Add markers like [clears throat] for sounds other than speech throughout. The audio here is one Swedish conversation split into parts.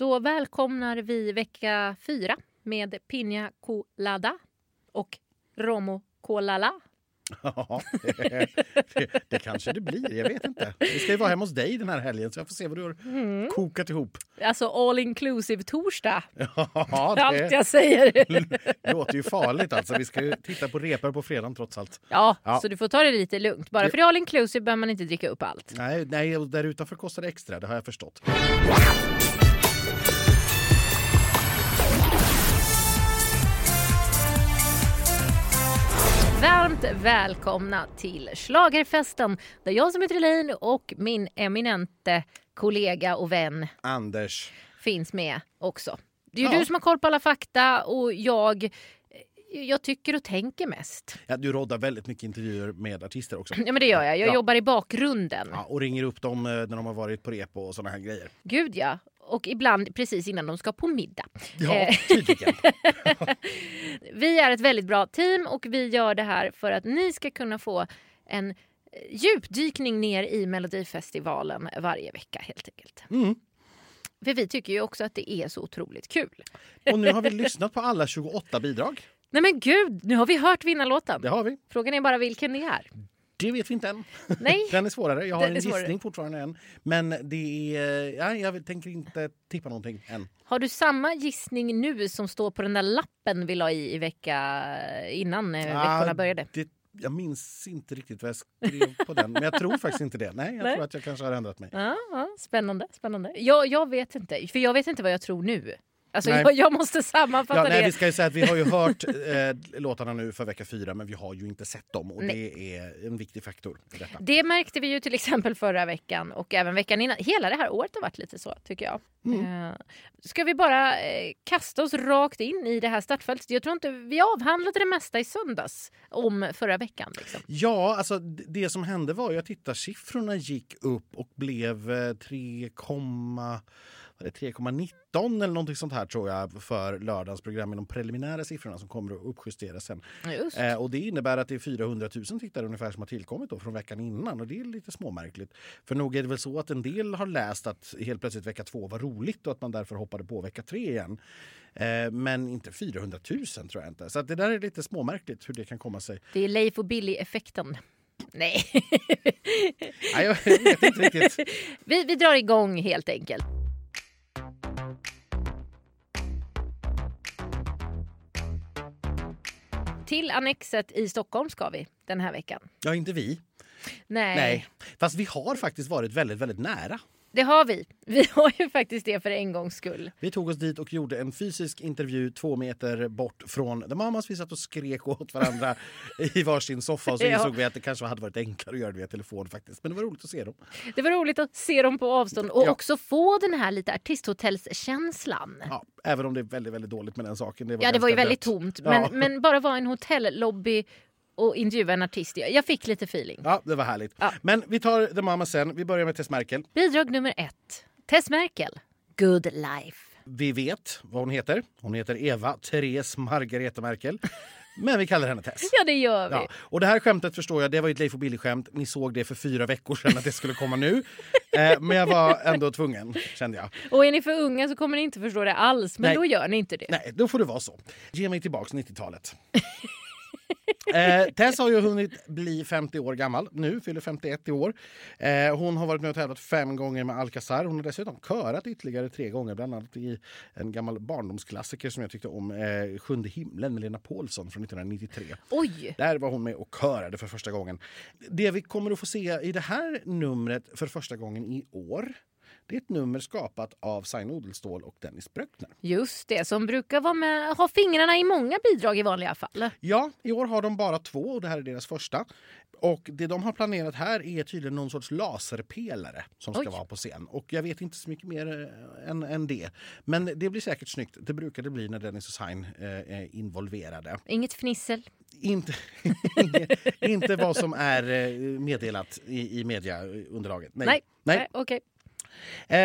Då välkomnar vi vecka fyra med Pina Colada och Romo Colala. [laughs] Ja, det, det, det kanske det blir. Jag vet inte. Vi ska ju vara hemma hos dig den här helgen så jag får se vad du har Mm. kokat ihop. Alltså all inclusive torsdag. [laughs] Ja, Allt det jag säger. [laughs] låter ju farligt alltså. Vi ska ju titta på repor på fredagen trots allt. Ja, Ja. så du får ta det lite lugnt. Bara för det är all inclusive behöver man inte dricka upp allt. Nej, nej, där utanför kostar det extra, det har jag förstått. Varmt välkomna till Schlagerfesten där jag som heter Elaine och min eminente kollega och vän Anders, finns med också. Det är ju Ja. du som har koll på alla fakta och jag, jag tycker och tänker mest. ja, du roddar väldigt mycket intervjuer med artister också. Ja men det gör jag. Jag Ja. jobbar i bakgrunden. Ja, och ringer upp dem eh, när de har varit på repo och såna här grejer. Gud ja. Och ibland precis innan de ska på middag. Ja, Eh. tydligen. [laughs] Vi är ett väldigt bra team och vi gör det här för att ni ska kunna få en djupdykning ner i Melodifestivalen varje vecka helt enkelt. Mm. För vi tycker ju också att det är så otroligt kul. Och nu har vi [laughs] lyssnat på alla 28 bidrag. Nej men gud, nu har vi hört vinnarlåten. Det har vi. Frågan är bara vilken det är. Det vet vi inte än. Nej. [laughs] Den är svårare. Jag har Den en gissning fortfarande än. Men det är... Ja, jag tänker inte tippa någonting än. Har du samma gissning nu som står på den där lappen vi la i i vecka innan eh, veckorna Ah, började? Det, jag minns inte riktigt vad jag skrev på den. Men jag tror faktiskt inte det. Nej, jag Nej. tror att jag kanske har ändrat mig. Ja, ja, spännande. spännande. Jag, jag vet inte, för jag vet inte vad jag tror nu. Alltså jag, jag måste sammanfatta Ja, nej, det. vi ska ju säga att vi har ju hört eh, låtarna nu för vecka fyra men vi har ju inte sett dem och Nej. det är en viktig faktor. Det märkte vi ju till exempel förra veckan och även veckan innan. Hela det här året har varit lite så tycker jag. Mm. Eh, Ska vi bara eh, kasta oss rakt in i det här startfältet? Jag tror inte vi avhandlade det mesta i söndags om förra veckan. Liksom. Ja, alltså det som hände var ju att tittarsiffrorna gick upp och blev eh, 3, vad är det, 3,19 eller någonting sånt här tror jag för lördagens program med de preliminära siffrorna som kommer att uppjusteras sen. Eh, och det innebär att det är 400 000 tittare ungefär som har tillkommit då från veckan innan och det är lite småmärkligt. För nog är det väl så att en del har läst att helt plötsligt vecka två var roligt och att man därför hoppade på vecka tre igen. Eh, men inte 400 000 tror jag inte. Så det där är lite småmärkligt hur det kan komma sig. Det är Leif och Billy-effekten. Nej, Nej, jag vet inte riktigt. [laughs] vi, vi drar igång helt enkelt. Till Annexet i Stockholm ska vi den här veckan. Ja, inte vi. Nej, Nej. Fast vi har faktiskt varit väldigt, väldigt nära. Det har vi. Vi [laughs] har ju faktiskt det för en gångs skull. Vi tog oss dit och gjorde en fysisk intervju två meter bort från The Mamas. Vi satt och skrek åt varandra [laughs] i varsin soffa och så Ja. insåg vi att det kanske hade varit enklare att göra det via telefon faktiskt. Men det var roligt att se dem. Det var roligt att se dem på avstånd och Ja. också få den här lite artisthotellskänslan. Ja, även om det är väldigt, väldigt dåligt med den saken. Det var Ja, det var ju väldigt dött. tomt. Ja. Men, men bara vara i en hotellobby och intervjua en artist. Jag fick lite feeling. Ja, det var härligt. Ja. Men vi tar The Mama sen. Vi börjar med Tess Merkel. Bidrag nummer ett. Tess Merkel. Good life. Vi vet vad hon heter. Hon heter Eva Therese Margareta Merkel. Men vi kallar henne Tess. [laughs] Ja, det gör vi. Ja. Och det här skämtet förstår jag, det var ju ett Leif och Billy-skämt. Ni såg det för fyra veckor sedan att det skulle komma nu. [laughs] Eh, men jag var ändå tvungen, kände jag. Och är ni för unga så kommer ni inte förstå det alls. Men Nej. då gör ni inte det. Nej, då får det vara så. Ge mig tillbaks 90-talet. [laughs] Eh, Tess har ju hunnit bli 50 år gammal nu, fyller 51 i år. Eh, hon har varit med och tävlat fem gånger med Alcazar. Hon har dessutom körat ytterligare tre gånger, bland annat i en gammal barndomsklassiker som jag tyckte om, eh, Sjunde himlen med Lena Paulsson från 1993. Oj! Där var hon med och körade för första gången. Det vi kommer att få se i det här numret för första gången i år det är ett nummer skapat av Sign Odelstål och Dennis Bröckner. Just det, som brukar vara med, ha fingrarna i många bidrag i vanliga fall. Ja, i år har de bara två och det här är deras första. Och det de har planerat här är tydligen någon sorts laserpelare som ska Oj. vara på scen. Och jag vet inte så mycket mer eh, än, än det. Men det blir säkert snyggt. Det brukar det bli när Dennis och Sign eh, är involverade. Inget fnissel. Inte, [laughs] inte vad som är eh, meddelat i, i mediaunderlaget. Nej. Nej. Nej. Okej. Eh,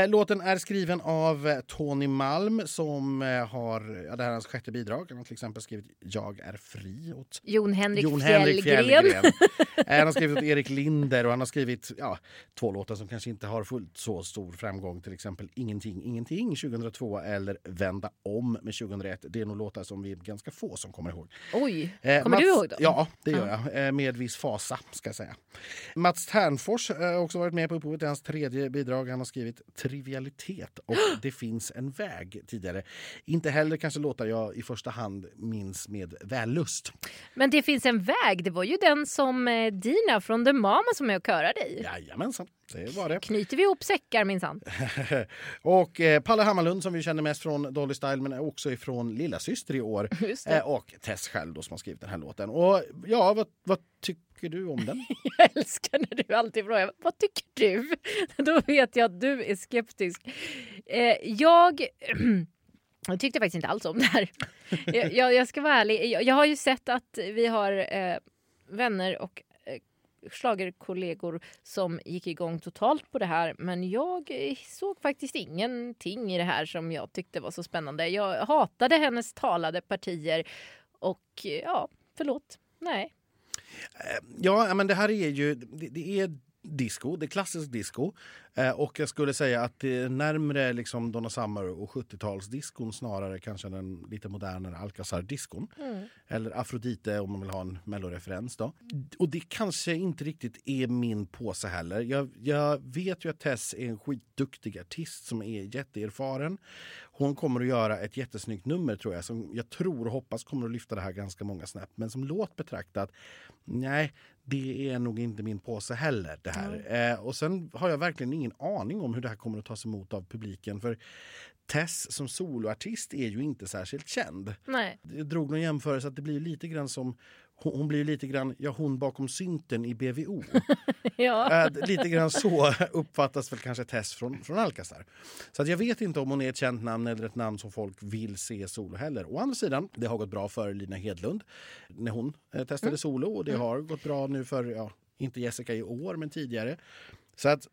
låten är skriven av eh, Tony Malm som eh, har, ja, det här är hans sjätte bidrag. Han har till exempel skrivit Jag är fri åt Jon Henrik Jon Fjällgren. Henrik Fjällgren. Eh, han har skrivit åt Erik Linder och han har skrivit ja, två låtar som kanske inte har fullt så stor framgång. Till exempel Ingenting, ingenting 2002 eller Vända om med 2001. Det är nog låtar som vi är ganska få som kommer ihåg. Oj, Eh, kommer Mats, du ihåg dem? Ja, det gör jag. Eh, med viss fasa, ska jag säga. Mats Ternfors eh, har också varit med på upphovet till hans tredje bidrag. Han har skrivit Trivialitet och [gasps] Det finns en väg tidigare. Inte heller kanske låtar jag i första hand minns med vällust. Men det finns en väg. Det var ju den som eh, Dina från The Mama som och körade i. Jajamensan, det var det. Knyter vi ihop säckar minsann. [laughs] och eh, Palle Hammarlund som vi känner mest från Dolly Style men också ifrån Lilla Syster i år. [laughs] Eh, och Tess själv då, som har skrivit den här låten. Och ja, vad, vad tycker du om den? [laughs] Jag älskar när du alltid frågar vad tycker du? [laughs] Då vet jag att du är skeptisk. Eh, jag... [clears throat] Jag tyckte faktiskt inte alls om det här. [laughs] Jag, jag, jag ska vara ärlig. Jag, jag har ju sett att vi har eh, vänner och eh, schlagerkollegor som gick igång totalt på det här. Men jag såg faktiskt ingenting i det här som jag tyckte var så spännande. Jag hatade hennes talade partier och ja, förlåt. Nej. Eh, ja, men det här är ju det, det är disco, det är klassisk disco. Eh, och jag skulle säga att det är närmre liksom Donna Summer och 70-talsdiskon snarare kanske den lite modernare Alcazar-diskon. Eller Afrodite om man vill ha en melloreferens då. Och det kanske inte riktigt är min påse heller. Jag, jag vet ju att Tess är en skitduktig artist som är jätteerfaren. Hon kommer att göra ett jättesnyggt nummer tror jag som jag tror och hoppas kommer att lyfta det här ganska många snabbt. Men som låt betraktat, nej, det är nog inte min påse heller. det här. Eh, och sen har jag verkligen ingen aning om hur det här kommer att tas emot av publiken. För Tess som soloartist är ju inte särskilt känd. Nej. Jag drog någon jämförelse att det blir lite grann som hon blir lite grann, ja hon bakom synten i BVO. [laughs] Ja. Äh, lite grann så uppfattas väl kanske Tess från, från Alcazar. Så att jag vet inte om hon är ett känt namn eller ett namn som folk vill se solo heller. Å andra sidan, det har gått bra för Lina Hedlund när hon eh, testade solo och det har gått bra nu för, ja, inte Jessica i år men tidigare. Så att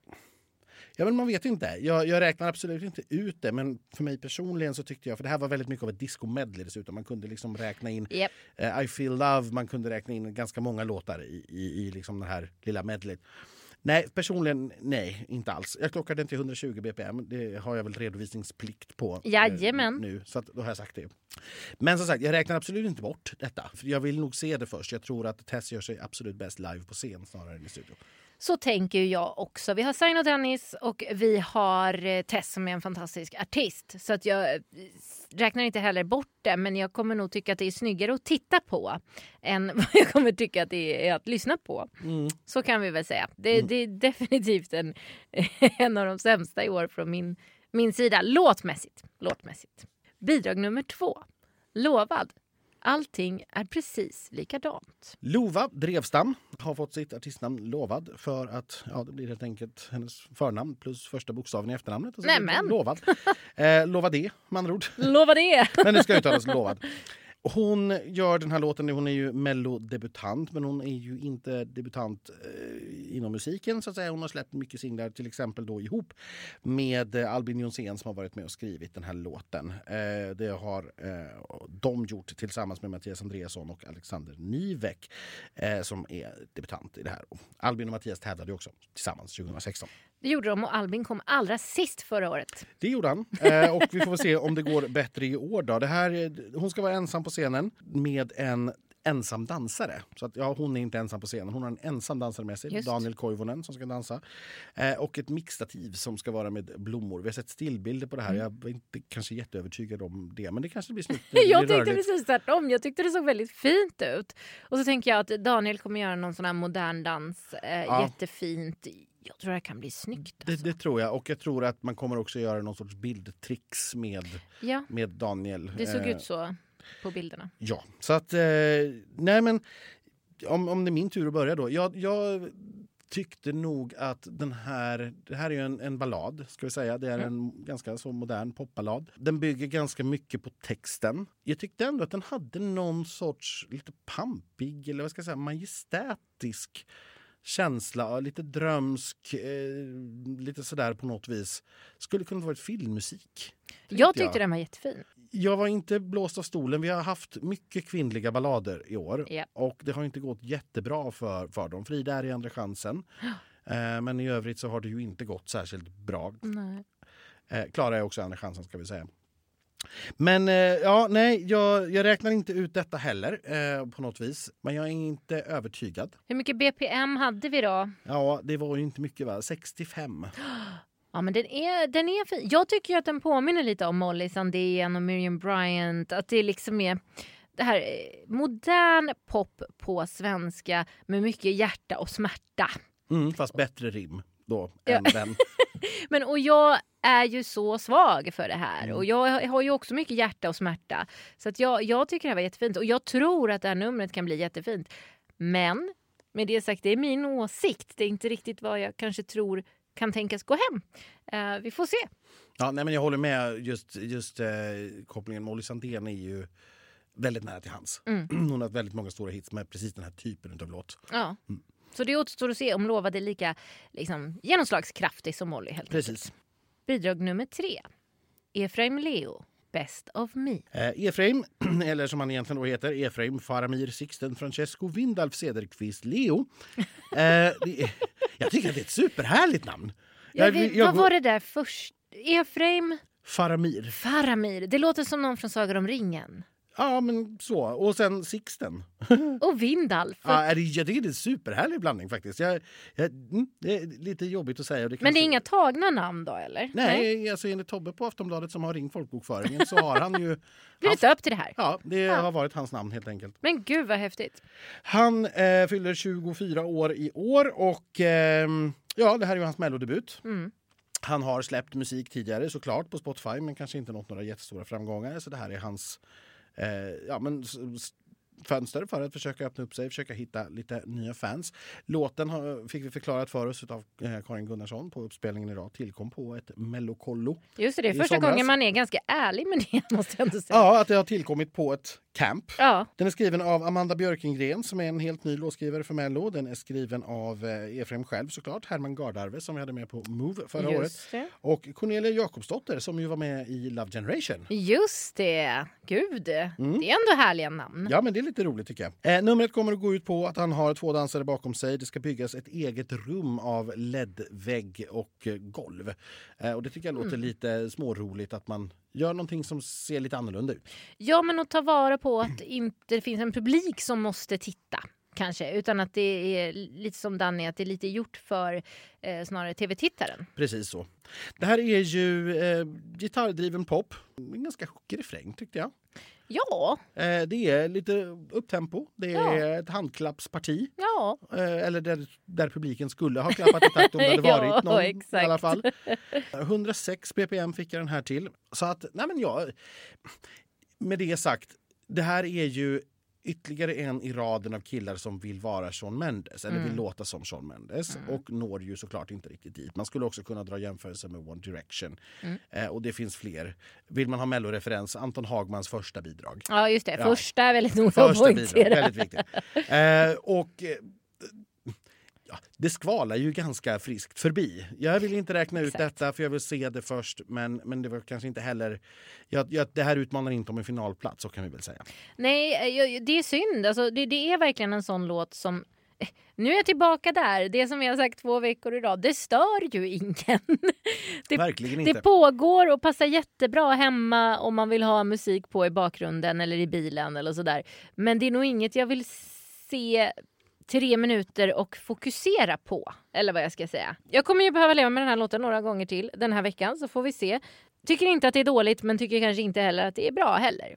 Ja, men man vet inte. Jag, jag räknar absolut inte ut det, men för mig personligen så tyckte jag, för det här var väldigt mycket av ett disco-medley dessutom. Man kunde liksom räkna in Japp. eh, I feel love, man kunde räkna in ganska många låtar i, i, i liksom det här lilla medleyt. Nej, personligen nej, inte alls. Jag klockade den till 120 bpm. Det har jag väl redovisningsplikt på eh, Jajamän. nu. Så att, då har jag sagt det. Men som sagt, jag räknar absolut inte bort detta. För jag vill nog se det först. Jag tror att Tess gör sig absolut bäst live på scen snarare än i studio. Så tänker jag också. Vi har och Dennis och vi har eh, Tess som är en fantastisk artist. Så att jag eh, räknar inte heller bort det men jag kommer nog tycka att det är snyggare att titta på än [laughs] vad jag kommer tycka att det är att lyssna på. Så kan vi väl säga. Det, det är definitivt en, [laughs] en av de sämsta i år från min, min sida. Låtmässigt. Låtmässigt. Bidrag nummer två. Lovad. Allting är precis likadant. Lova Drevstam har fått sitt artistnamn Lovad för att ja, det blir helt enkelt hennes förnamn plus första bokstaven i efternamnet. Och så Nämen. Lovad. [laughs] Eh, lova det, med andra ord. Lova det! [laughs] Men det ska uttalas Lovad. Hon gör den här låten, hon är ju mellodebutant men hon är ju inte debutant eh, inom musiken så att säga. Hon har släppt mycket singlar till exempel då ihop med eh, Albin Jonsén som har varit med och skrivit den här låten. Eh, det har eh, de gjort tillsammans med Mattias Andreasson och Alexander Nivek eh, som är debutant i det här. Albin och Mattias tävlade också tillsammans 2016. Det gjorde de och Albin kom allra sist förra året. Det gjorde han. Eh, och vi får se om det går bättre i år. Då. Det här, är- hon ska vara ensam på scenen med en ensam dansare. Så att, ja, hon är inte ensam på scenen. Hon har en ensam dansare med sig, Just. Daniel Koivunen, som ska dansa. Eh, och ett mixtativ som ska vara med blommor. Vi har sett stillbilder på det här. Jag är inte kanske jätteövertygad om det, men det kanske blir snyggt. [laughs] Jag tyckte rörligt. precis tvärtom. Jag tyckte det såg väldigt fint ut. Och så tänker jag att Daniel kommer göra någon sån här modern dans. Eh, Ja. Jättefint. Jag tror det kan bli snyggt. Det, Alltså. det tror jag. Och jag tror att man kommer också göra någon sorts bildtricks med, Ja, med Daniel. det såg Eh, ut så på bilderna. Ja, så att... Eh, nej, men om, om det är min tur att börja då. Jag, jag tyckte nog att den här... Det här är ju en, en ballad, ska vi säga. Det är en ganska så modern popballad. Den bygger ganska mycket på texten. Jag tyckte ändå att den hade någon sorts lite pampig, eller vad ska jag säga, majestätisk känsla, lite drömsk, eh, lite sådär på något vis. Skulle kunna vara filmmusik. Jag tyckte den var jättefin. Jag var inte blåst av stolen. Vi har haft mycket kvinnliga ballader i år Ja. och det har inte gått jättebra för, för dem. Frida är i Andra chansen. [gasps] Eh, men i övrigt så har det ju inte gått särskilt bra. Eh, Klara är också Andra chansen ska vi säga. Men eh, ja, nej, jag, jag räknar inte ut detta heller eh, på något vis. Men jag är inte övertygad. Hur mycket BPM hade vi då? Ja, det var ju inte mycket va? 65. [gasps] Ja, men den är, den är fin. Jag tycker att den påminner lite om Molly Sandén och Miriam Bryant. Att det liksom är det här eh, modern pop på svenska med mycket hjärta och smärta. Mm, fast bättre rim då än den. [laughs] Men och jag är ju så svag för det här Mm. och jag har ju också mycket hjärta och smärta. Så att jag, jag tycker det här var jättefint och jag tror att det här numret kan bli jättefint. Men med det sagt, det är min åsikt. Det är inte riktigt vad jag kanske tror kan tänkas gå hem. Eh, vi får se. Ja, nej, men jag håller med. Just, just eh, kopplingen Molly Sandén är ju väldigt nära till hans. Mm. [clears throat] Hon har väldigt många stora hits med precis den här typen av låt. Ja. Mm. Så det återstår att se om Lovad är lika liksom, genomslagskraftig som Molly. Helt. Precis. Bidrag nummer tre. Efraim Leo, Best of Me. Eh, Efraim, [clears throat] eller som han egentligen då heter, Efraim Faramir Sixten Francesco Vindalf Cederqvist Leo. [laughs] Eh, är, jag tycker att det är ett superhärligt namn. Jag Jag- vet, jag- vad var det där först? Efraim Faramir. Faramir. Det låter som någon från Sagan om ringen. Ja, men så. Och sen Sixten. [laughs] Och Vindalf. Ja, är det- jag tycker det är en superhärlig blandning faktiskt. Jag, jag, mm, det är lite jobbigt att säga. Det Men det är inga tagna namn då eller? Nej, alltså enligt Tobbe på Aftonbladet som har ringt folkbokföringen så har han ju... Blir det upp till det här? Ja, det har varit hans namn helt enkelt. Men gud vad häftigt. Han eh, fyller 24 år i år och ehm, ja, det här är ju hans mellodebut. Mm. Han har släppt musik tidigare såklart på Spotify men kanske inte nått några jättestora framgångar. Så det här är hans eh, Eh, ja, men, fönster för att försöka öppna upp sig, försöka hitta lite nya fans. Låten har, fick vi förklarat för oss av eh, Karin Gunnarsson på uppspelningen idag. Tillkom på ett mellokollo. Just det, det är första somras. gången man är ganska ärlig med det [laughs] måste jag ändå säga. Ja, att det har tillkommit på ett camp. Ja. Den är skriven av Amanda Björkengren som är en helt ny låtskrivare för Mello. Den är skriven av eh, Efraim själv såklart, Herman Gardarve som vi hade med på Move förra året. Just det. Och Cornelia Jakobsdotter som ju var med i Love Generation. Just det. Gud, det är ändå härliga namn. Mm. Ja, men det är lite roligt tycker jag. Eh, numret kommer att gå ut på att han har två dansare bakom sig. Det ska byggas ett eget rum av LED-vägg och eh, golv. Eh, och det tycker jag låter lite småroligt att man gör någonting som ser lite annorlunda ut. Ja, men att ta vara på att inte det finns en publik som måste titta. Kanske, utan att det är lite som Danny, att det är lite gjort för eh, snarare tv-tittaren. Precis så. Det här är ju eh, gitarrdriven pop. En ganska hookig refräng tyckte jag. Ja, Eh, det är lite upptempo. Det är Ja. ett handklappsparti. ja. Eh, eller där, där publiken skulle ha klappat i takt om det hade [laughs] Ja, varit någon. I exakt. alla fall. 106 ppm fick jag den här till. Så att, nej men jag... Med det sagt, det här är ju ytterligare en i raden av killar som vill vara Shawn Mendes, eller Mm. vill låta som Shawn Mendes och når ju såklart inte riktigt dit. Man skulle också kunna dra jämförelser med One Direction Mm. eh, och det finns fler. Vill man ha melloreferens, Anton Hagmans första bidrag. ja just det. Första är väldigt noga att Första bidrag, poängtera. väldigt viktigt. [laughs] Eh, och eh, ja, det skvalar ju ganska friskt förbi. Jag vill inte räkna ut Exakt. detta för jag vill se det först men, men det var kanske inte heller... Jag, jag, det här utmanar inte om en finalplats, så kan vi väl säga. Nej, eh, jag- det är synd. Alltså, det, det är verkligen en sån låt som... [laughs] Nu är jag tillbaka där. Det som jag har sagt två veckor i rad. Det stör ju ingen. [laughs] Det, Verkligen inte. det pågår och passar jättebra hemma om man vill ha musik på i bakgrunden eller i bilen eller sådär. Men det är nog inget jag vill se tre minuter och fokusera på. Eller vad jag ska säga. Jag kommer ju behöva leva med den här låten några gånger till den här veckan så får vi se. Tycker inte att det är dåligt men tycker kanske inte heller att det är bra heller.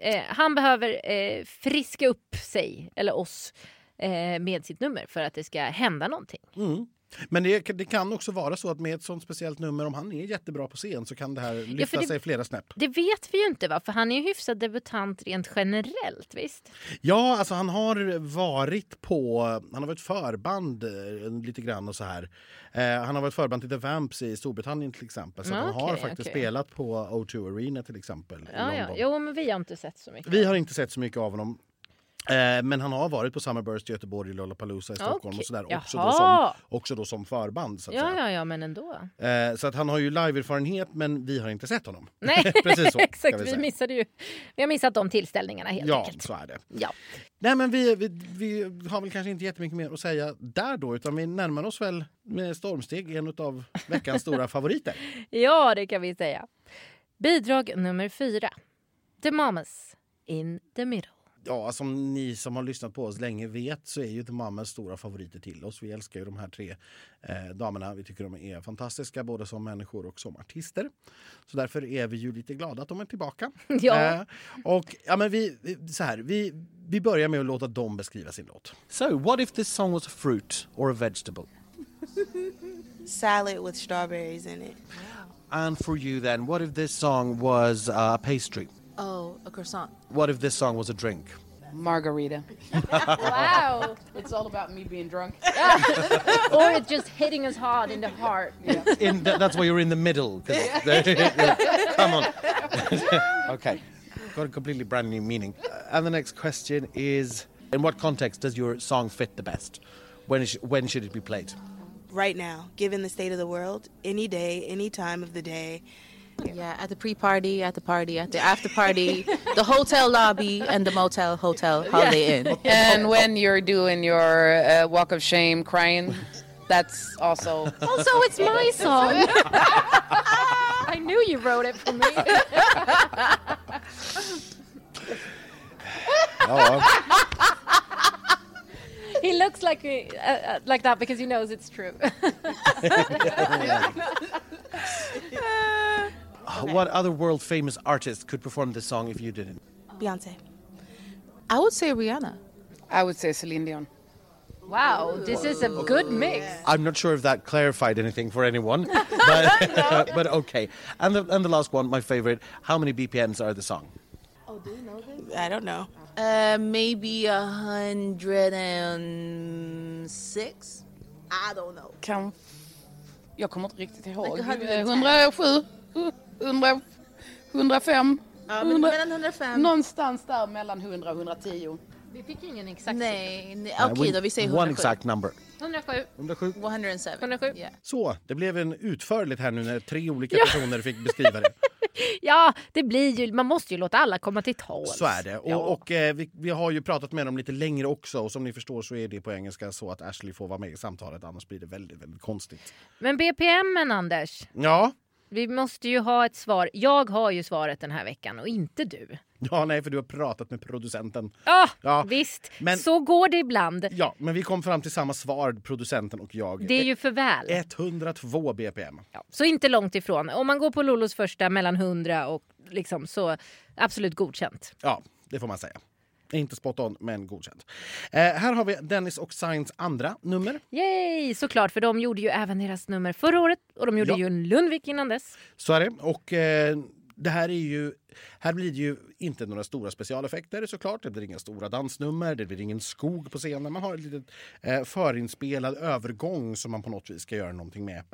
Eh, han behöver eh, friska upp sig, eller oss, eh, med sitt nummer för att det ska hända någonting. Mm. Men det, det kan också vara så att med ett sånt speciellt nummer, om han är jättebra på scen så kan det här lyfta det- sig flera snäpp. Det vet vi ju inte va, för han är ju hyfsad debutant rent generellt, visst? Ja, alltså han har varit på... Han har varit förband eh, lite grann och så här. Eh, han har varit förband till The Vamps i Storbritannien till exempel. Så Ja, han har faktiskt okej. spelat på O2 Arena till exempel. i Ja, ja. Jo, men vi har inte sett så mycket. Vi har inte sett så mycket av honom. Eh, men han har varit på Summerburst i Göteborg, Lollapalooza i Stockholm Okej. och sådär. Också, då som, också då som förband. Så att, Ja, säga. ja, ja, men ändå. Eh, så att han har ju live-erfarenhet men vi har inte sett honom. Nej, [laughs] Precis så, [laughs] exakt. vi Vi, missade ju. Vi har missat de tillställningarna helt Ja, enkelt. så är det. Ja. Nej, men vi, vi, vi har väl kanske inte jättemycket mer att säga där då utan vi närmar oss väl med stormsteg en av veckans stora favoriter. [laughs] ja, det kan vi säga. Bidrag nummer fyra. The Mamas in the middle. Ja, som ni som har lyssnat på oss länge vet så är ju The Mamas stora favoriter till oss. Vi älskar ju de här tre eh, damerna. Vi tycker de är fantastiska både som människor och som artister. Så därför är vi ju lite glada att de är tillbaka. [laughs] Ja. Eh, och ja, men vi, vi- så här, vi, vi börjar med att låta dem beskriva sin låt. So, what if this song was a fruit or a vegetable? [laughs] salad with strawberries in it. And for you then, what if this song was uh, a pastry? Oh, a croissant. What if this song was a drink? Margarita. [laughs] Wow. It's all about me being drunk. [laughs] or it's just hitting us hard in the heart. In th- that's why you're in the middle. 'cause- Come on. [laughs] okay. Got a completely brand new meaning. Uh, and the next question is In what context does your song fit the best? When, is, when should it be played? Right now, given the state of the world, any day, any time of the day. Yeah, at the pre-party, at the party, at the after party, the hotel lobby, and the motel, hotel, Holiday Inn. [laughs] And when you're doing your uh, walk of shame crying, that's also. [laughs] Also, it's my [laughs] song. I knew you wrote it for me. oh, he looks like uh, uh, like that because he knows it's true. What other world famous artist could perform this song if you didn't? Beyonce. I would say Rihanna. I would say Celine Dion. wow, this is a good mix. I'm not sure if that clarified anything for anyone, [laughs] but, [laughs] but okay. And the, and the last one, my favorite. How many BPMs are the song? Oh, do you know this? I don't know. Uh, maybe a hundred and six. I don't know. Kan... Jag kommer inte riktigt ihåg. Like 110. 107, 100, 105, Ja, men 100, mellan 105. någonstans där mellan 100 och 110. Vi fick ju ingen exakt Nej, nej okej we- då, vi säger One 107. exact number. 107. 107. 107. 107. Yeah. Så, det blev en utförligt här nu när tre olika [laughs] personer fick beskriva det. [laughs] Ja, det blir ju, man måste ju låta alla komma till tals. Så är det. Och, Ja. och eh, vi, vi har ju pratat med dem lite längre också och som ni förstår så är det på engelska så att Ashley får vara med i samtalet annars blir det väldigt, väldigt konstigt. Men BPMen Anders, Ja, vi måste ju ha ett svar. Jag har ju svaret den här veckan och inte du. ja nej för du har pratat med producenten. Ja, Ja, visst. men- Så går det ibland. Ja, men vi kom fram till samma svar, producenten och jag. Det är ju för väl. 102 BPM. Ja, så inte långt ifrån. Om man går på Lolos första mellan 100 och liksom så absolut godkänt. Ja, det får man säga. Inte spot on, men godkänt. Eh, här har vi Dennis och Signs andra nummer. Yay! Såklart, för de gjorde ju även deras nummer förra året och de gjorde Ja. ju en Lundvik innan dess. Så är det. Och eh, det här är ju... Här blir det ju inte några stora specialeffekter såklart. Det blir inga stora dansnummer, det blir ingen skog på scenen. Man har ett litet eh, förinspelad övergång som man på något vis ska göra någonting med.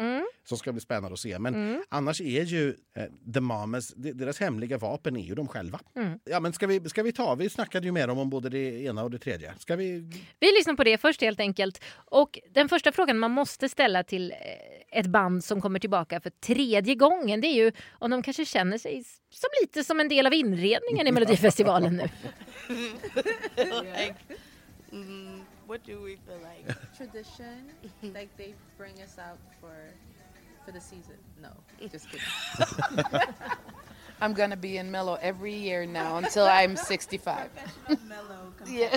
Som ska bli spännande att se. Men annars är ju eh, The Mamas, de- deras hemliga vapen är ju de själva. Ja men ska vi, ska vi ta, vi snackade ju med dem om både det ena och det tredje. Ska vi... Vi lyssnar på det först helt enkelt. Och den första frågan man måste ställa till eh, ett band som kommer tillbaka för tredje gången det är ju om de kanske känner sig som lite som en del av inredningen i Melodifestivalen nu. like, mm, what do we feel like? Tradition, like they bring us out for for the season. No, just kidding. [laughs] I'm gonna be in Mellow every year now until I'm 65. Yeah, [laughs]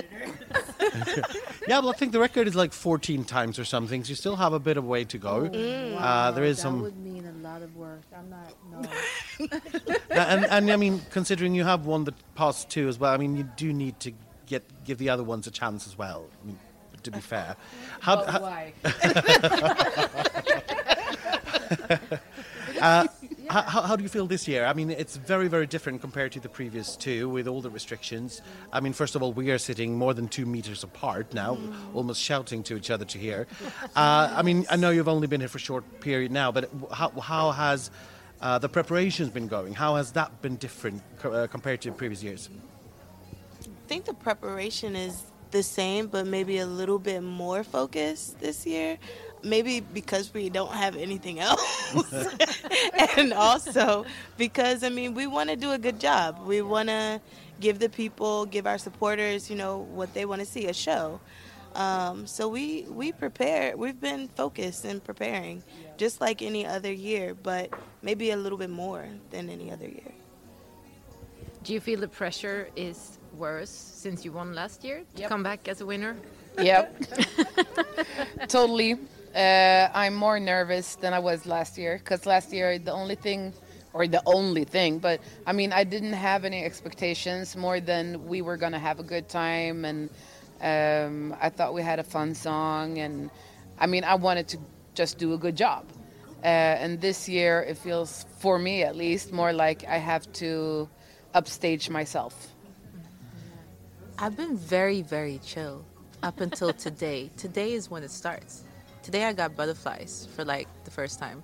yeah, well, I think the record is like 14 times or something, so you still have a bit of way to go. Uh, there is that some, would mean a lot of work. I'm not. No. [laughs] and, and I mean, considering you have won the past two as well, I mean, you do need to get give the other ones a chance as well. I mean, to be fair, [laughs] how, how, Why? [laughs] how, how, how do you feel this year? I mean, it's very, very different compared to the previous two with all the restrictions. I mean, first of all, we are sitting more than two meters apart now, almost shouting to each other to hear. Uh, I mean, I know you've only been here for a short period now, but how, how has uh, the preparations been going? How has that been different co- uh, compared to previous years? I think the preparation is the same, but maybe a little bit more focused this year. Maybe because we don't have anything [laughs] else. [laughs] and also because, I mean, we want to do a good job. We want to give the people, give our supporters, you know, what they want to see a show. Um, so we, we prepare, we've been focused and preparing just like any other year, but maybe a little bit more than any other year. Do you feel the pressure is worse since you won last year to Yep. come back as a winner? Yep. [laughs] totally. Uh, I'm more nervous than I was last year because last year the only thing, or the only thing, but I mean I didn't have any expectations more than we were gonna have a good time and um, I thought we had a fun song and I mean I wanted to just do a good job. Uh, and this year it feels, for me at least, more like I have to upstage myself. I've been very, very chill up until today. [laughs] today is when it starts. Today I got butterflies for like the first time.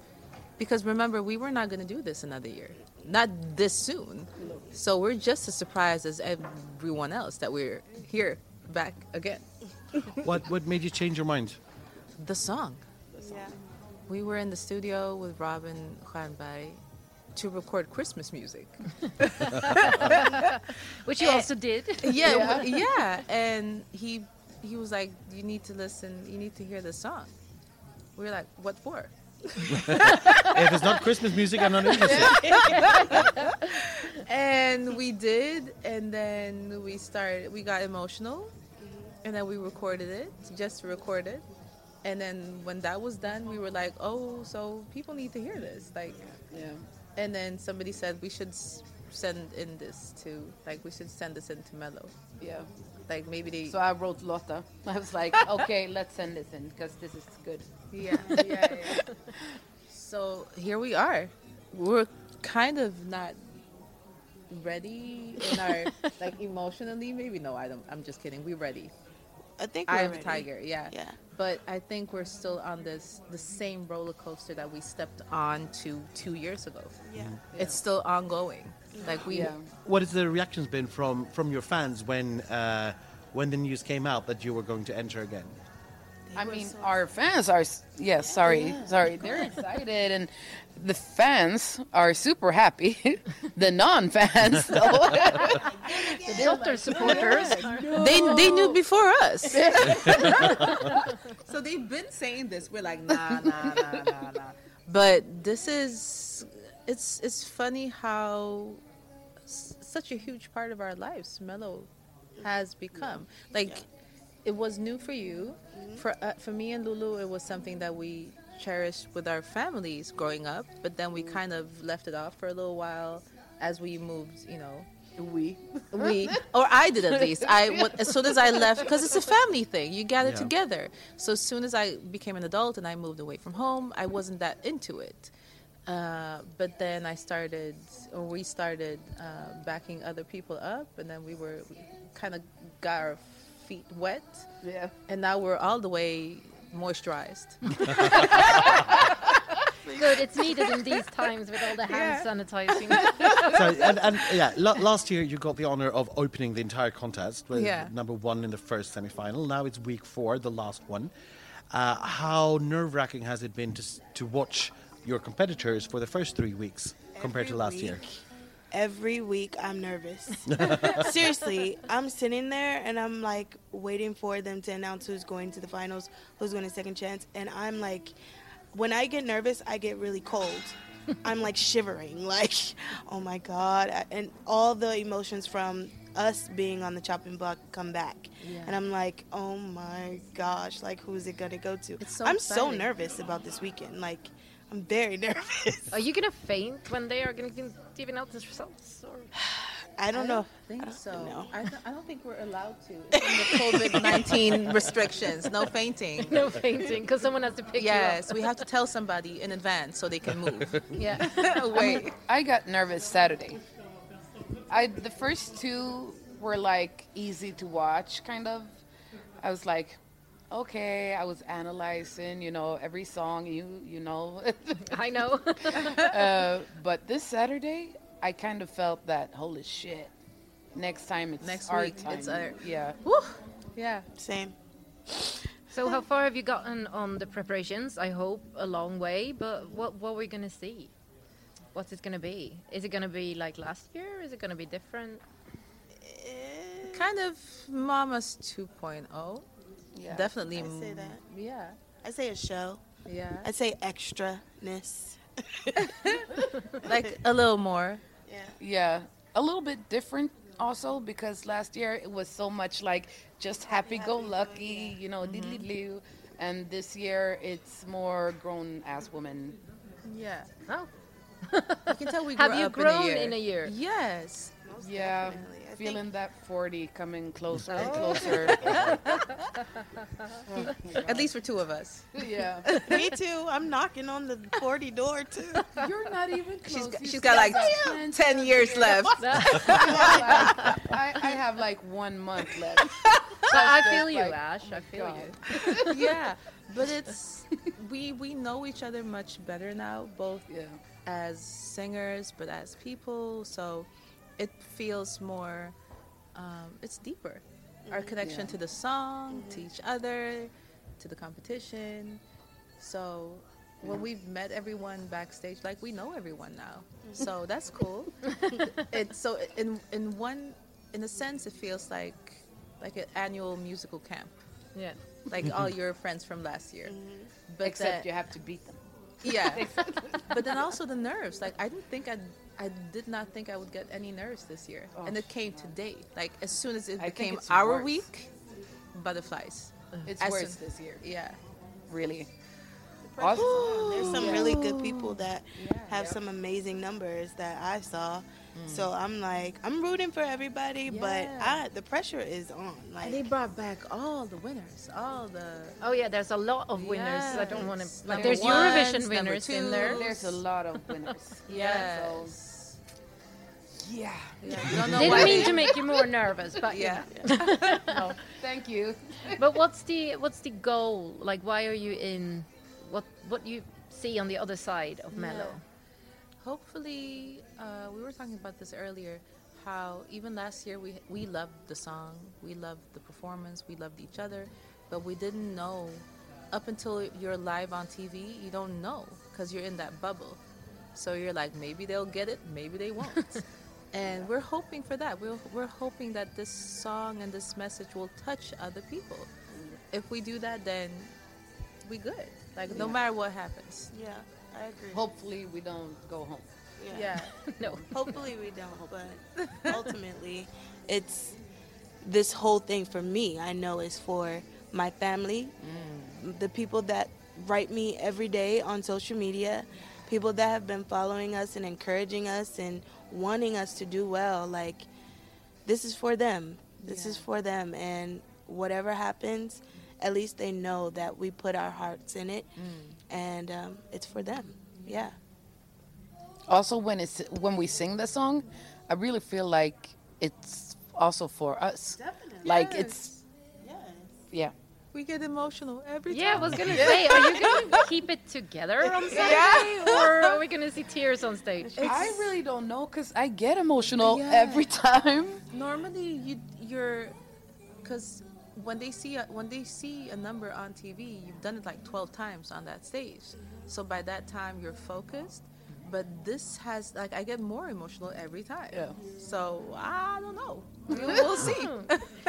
Because remember, we were not going to do this another year. Not this soon. So we're just as surprised as everyone else that we're here back again. What what made you change your mind? The song. Yeah. We were in the studio with Robin Juanberry to record Christmas music. [laughs] Which you also did. [laughs] yeah, w- yeah. And he he was like, "You need to listen. You need to hear the song." We were like, "What for?" [laughs] if it's not Christmas music, I'm not interested. And we did, and then we started. We got emotional, and then we recorded it just to record it. And then when that was done, we were like, "Oh, so people need to hear this." Like, Yeah. and then somebody said we should s- send in this to like we should send this in to Mello. Yeah. Like maybe they So I wrote Lotta. [laughs] I was like, [laughs] okay, let's send this in because this is good. Yeah, yeah, yeah. so here we are. We're kind of not ready in our [laughs] like emotionally. Maybe no, I don't. I'm just kidding. We're ready. I think we're I am a ready. tiger. Yeah. Yeah. But I think we're still on this the same roller coaster that we stepped on to two years ago. Yeah. It's still ongoing. Like we. Yeah. What has the reactions been from from your fans when uh, when the news came out that you were going to enter again? I mean, our fans are, s- yes, sorry, sorry, they're excited, and the fans are super happy. [laughs] the non-fans, [laughs] though, [laughs] The Delta supporters. They they knew before us. so they've been saying this. We're like, nah, nah, nah, nah, nah. But this is it's it's funny how s- such a huge part of our lives Mellow has become. Like it was new for you. For uh, for me and Lulu, it was something that we cherished with our families growing up. But then we kind of left it off for a little while as we moved. You know, we. [laughs] we or I did at least. I [laughs] as soon as I left because it's a family thing. You gather Yeah. together. So as soon as I became an adult and I moved away from home, I wasn't that into it. Uh, but then I started, or we started uh, backing other people up, and then we were kind of got our feet wet, Yeah. and now we're all the way moisturized. [laughs] Good, it's needed in these times with all the hand sanitizing. [laughs] so, and, and yeah, la- last year you got the honor of opening the entire contest with Yeah. number one in the first semi-final. Now it's week four, the last one. Uh, how nerve-wracking has it been to s- to watch your competitors for the first three weeks compared to Every last year? Week. Every week I'm nervous. [laughs] Seriously, I'm sitting there and I'm like waiting for them to announce who's going to the finals, who's going to second chance, and I'm like, when I get nervous, I get really cold. I'm like shivering, [laughs] like, oh my god, and all the emotions from us being on the chopping block come back, and I'm like, oh my gosh, like who's it gonna go to? It's so I'm so nervous about this weekend, like. I'm very [laughs] nervous. Are you gonna faint when they are gonna give- giving out the results? Or? [sighs] I don't know. I think so. know. I, th- I don't think we're allowed to. It's in the COVID 19 [laughs] restrictions. No fainting. No fainting, because someone has to pick up. Yes, we have to tell somebody in advance so they can move. [laughs] Yeah. Wait. I got nervous Saturday. I the first two were like easy to watch, kind of. I was like, okay. I was analyzing, you know, every song. You you know, I know. [laughs] uh, but this Saturday, I kind of felt that holy shit. next time it's Next our week, time. it's our- yeah. Yeah. Same. So how far have you gotten on the preparations? I hope a long way, but what what we're gonna see? What's it gonna be? Is it gonna be like last year? Is it gonna be different? Kind of Mama's 2.0. Yeah. Definitely. I say that. Yeah. I say a show. Yeah. I say extraness. [laughs] like [laughs] a little more. Yeah. Yeah, a little bit different also because last year it was so much like just happy go lucky, you know, mm-hmm. diddly doo. And this year it's more grown ass women. Yeah. Oh, You can tell we [laughs] have you up grown in a year. in a year? Yes. Yeah, definitely. I feeling that 40 coming oh. closer and Oh. closer. At least for two of us. yeah. Me too. I'm knocking on the 40 door too. You're not even close. She's got, You she's still got like got 10 years left. [laughs] I, I have like one month left. But I feel you, like, Ash. I feel God. you. [laughs] yeah. But it's we we know each other much better now, both Yeah. as singers but as people. So it feels more um, it's deeper. Our mm-hmm. connection Yeah. to the song, to mm-hmm. each other, to the competition. So when we've met everyone backstage, like we know everyone now. Mm-hmm. So that's cool. [laughs] it's so in in one in a sense it feels like like an annual musical camp. Yeah. Like all your friends from last year. But Except that- you have to beat them. yeah. [laughs] but then also the nerves. Like I didn't think I'd I did not think I would get any nerves this year. Oh. And it came today. Like as soon as it I became our worse. week, butterflies. It's As worse soon- this year. Yeah. Really. Awesome. There's some really good people that Yeah. have some amazing numbers that I saw. Mm. So I'm like, I'm rooting for everybody, but I, the pressure is on. And they brought back all the winners, all the Oh yeah, there's a lot of winners. I don't want to. Like, there's ones, Eurovision winners in there. There's a lot of winners. [laughs] yes. Yeah. Yeah. Don't Didn't mean to make you more [laughs] nervous, but Yeah. [laughs] no. Thank you. But what's the what's the goal? Like, why are you in? What what you see on the other side of Mellow? Yeah. Hopefully, uh, we were talking about this earlier. How even last year we we loved the song, we loved the performance, we loved each other, but we didn't know. Up until you're live on TV, you don't know because you're in that bubble. So you're like, maybe they'll get it, maybe they won't. [laughs] and we're hoping for that. We're we're hoping that this song and this message will touch other people. If we do that, then we good. Like no matter what happens. yeah, I agree. Hopefully we don't go home. yeah. [laughs] No. Hopefully we don't, [laughs] but ultimately, it's this whole thing for me. I know is for my family, mm. the people that write me every day on social media, people that have been following us and encouraging us and wanting us to do well. Like this is for them. This is for them, and whatever happens, at least they know that we put our hearts in it, and um, it's for them. Yeah. Also, when it's when we sing the song, I really feel like it's also for us. Definitely. Like it's Yes. yeah. We get emotional every time. Yeah, I was gonna say, are you gonna keep it together on [laughs] Saturday, or are we gonna see tears on stage? I really don't know because I get emotional Yeah. every time. Normally, you you're because when they see a, when they see a number on TV, you've done it like twelve times on that stage. So by that time, you're focused. But this has like I get more emotional every time. Yeah. So I don't know. We'll, we'll see.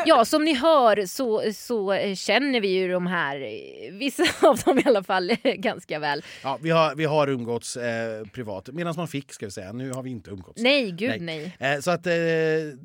Ja, som ni hör så, så eh, känner vi ju de här, eh, vissa [laughs] av dem i alla fall, ganska väl. Ja, vi, har, vi har umgåtts eh, privat, medan man fick ska vi säga. Nu har vi inte umgåtts. Nej, gud nej. Eh, så att, eh,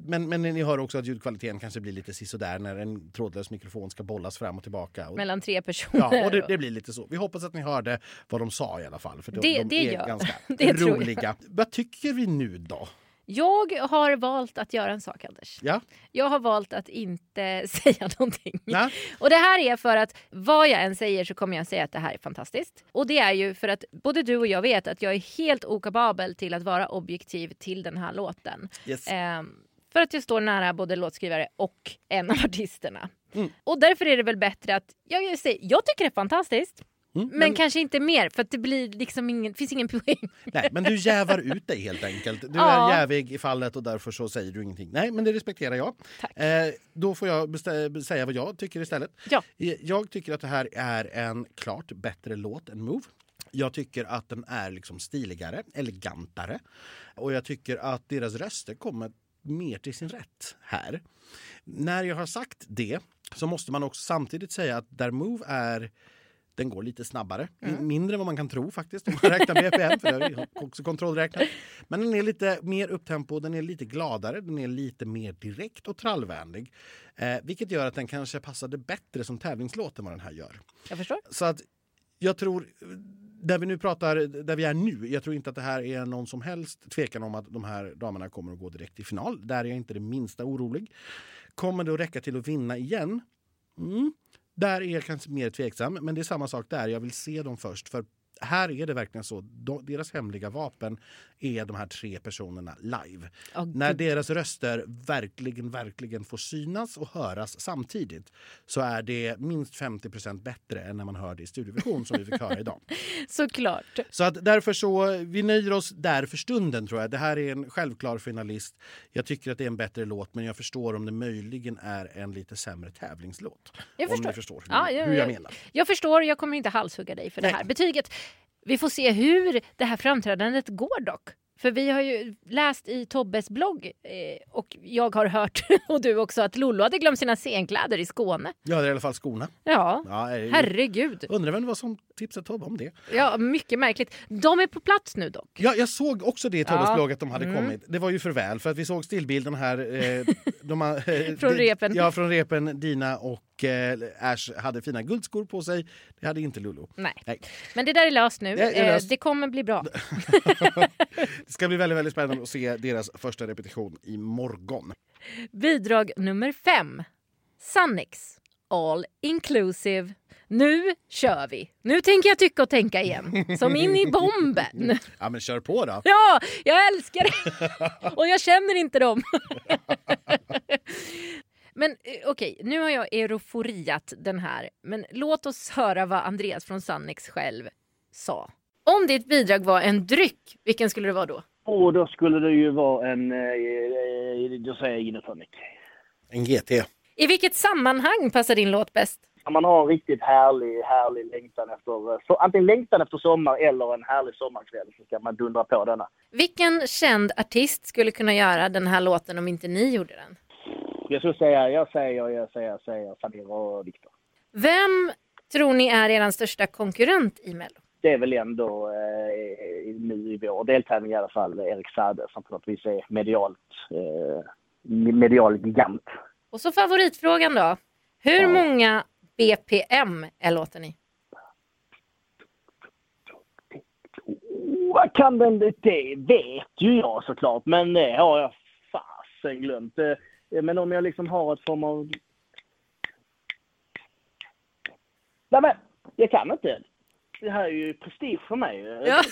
men, men ni hör också att ljudkvaliteten kanske blir lite sisådär när en trådlös mikrofon ska bollas fram och tillbaka. Och, Mellan tre personer. ja, och det, det blir lite så. Vi hoppas att ni hörde vad de sa i alla fall. För de, Det- de det är gör- ganska [laughs] det tror jag. roliga. Vad tycker vi nu då? Jag har valt att göra en sak, Anders. Ja? Jag har valt att inte [laughs] säga någonting. Ja? Och det här är för att vad jag än säger så kommer jag säga att det här är fantastiskt. Och det är ju för att både du och jag vet att jag är helt okapabel till att vara objektiv till den här låten. Yes. Ehm, för att jag står nära både låtskrivare och en av [laughs] artisterna. Mm. Och därför är det väl bättre att jag, säger, jag tycker det är fantastiskt. Mm, Men, kanske inte mer för att det blir liksom ingen, finns ingen [laughs] poäng. Nej, men du jävar ut dig helt enkelt. Du Ja. är jävig i fallet och därför så säger du ingenting. Nej, men det respekterar jag. Tack. Eh, då får jag säga vad jag tycker istället. Ja. Eh, Jag tycker att det här är en klart bättre låt än Move. Jag tycker att den är liksom stiligare, elegantare. Och jag tycker att deras röster kommer mer till sin rätt här. När jag har sagt det så måste man också samtidigt säga att där Move är den går lite snabbare, mindre än vad man kan tro faktiskt om man räknar BPM, för det har också kontrollräknat. Men den är lite mer upptempo, den är lite gladare, den är lite mer direkt och trallvänlig. Eh, vilket gör att den kanske passade bättre som tävlingslåt än vad den här gör. Jag förstår. Så att jag tror, där vi nu pratar, där vi är nu, jag tror inte att det här är någon som helst tvekan om att de här damerna kommer att gå direkt till final. Där är jag inte det minsta orolig. Kommer det att räcka till att vinna igen? Mm. Där är jag kanske mer tveksam, men det är samma sak där. Jag vill se dem först. För här är det verkligen så. De, deras hemliga vapen är de här tre personerna live. Åh, När deras röster verkligen, verkligen får synas och höras samtidigt så är det minst 50% bättre än när man hör det i studioversion som vi fick höra idag. [laughs] Såklart. Så att därför så, vi nöjer oss där för stunden tror jag. Det här är en självklar finalist. Jag tycker att det är en bättre låt men jag förstår om det möjligen är en lite sämre tävlingslåt. Jag om förstår. ni förstår hur, Ja, jag, hur jag jag, menar. jag förstår, jag kommer inte halshugga dig för det Nej. här betyget. Vi får se hur det här framträdandet går dock. För vi har ju läst i Tobbes blogg eh, och jag har hört, [laughs] och du också, att Lollo hade glömt sina scenkläder i Skåne. Ja, det är i alla fall skorna. Ja, Ja, eh, herregud. Undrar vem det var som tipsade Tobbe om det. Ja, mycket märkligt. De är på plats nu dock. Ja, jag såg också det i Tobbes Ja. blogg att de hade Mm. kommit. Det var ju för väl för att vi såg stillbilden här. Eh, [laughs] de, eh, Från repen. Ja, från repen. Dina och eh, Ash hade fina guldskor på sig. Det hade inte Lulu. Nej. Nej. Men det där är löst nu. Det är Eh, löst. det kommer bli bra. [laughs] Det ska bli väldigt, väldigt spännande att se deras första repetition i morgon. Bidrag nummer fem. Sannex. All inclusive. Nu kör vi. Nu tänker jag tycka och tänka igen. Som in i bomben. Ja, men kör på då. [laughs] Ja, jag älskar det! [laughs] Och jag känner inte dem. [laughs] Men eh, okej, nu har jag eroforiat den här. Men låt oss höra vad Andreas från Sannex själv sa. Om ditt bidrag var en dryck, vilken skulle det vara då? Och då skulle det ju vara en, eh, eh, då säger jag gin och tonic. En GT. I vilket sammanhang passar din låt bäst? Man har en riktigt härlig, härlig längtan efter, eh, så, antingen längtan efter sommar eller en härlig sommarkväll så ska man dundra på denna. Vilken känd artist skulle kunna göra den här låten om inte ni gjorde den? Jag skulle säga, jag säger, jag säger, jag säger Samir och Viktor. Vem tror ni är er största konkurrent i Mello? Det är väl ändå eh, nu i vår deltävling i alla fall Erik Saade som på något vis är medialt, eh, medial gigant. Och så favoritfrågan då. Hur Ja. många BPM är låten i? Vad kan den, det vet ju jag såklart, men det har jag fasen glömt. Eh, Men om jag liksom har ett form av... Nej men, jag kan inte. Det här är ju prestige för mig. Ja.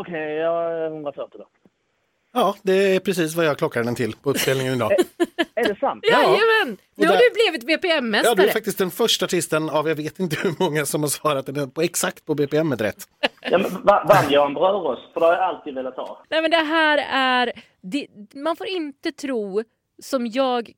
Okej, jag är 140 då. Ja, det är precis vad jag klockar den till på uppställningen idag. Är det sant? Jajamän! Nu har du blivit Ja, BPM-mästare. du är faktiskt den första artisten av jag vet inte hur många som har svarat på exakt på BPM rätt. Ja, men vann jag en brödrost? För det har jag alltid velat ha. Nej men det här är... Det, man får inte tro, som jag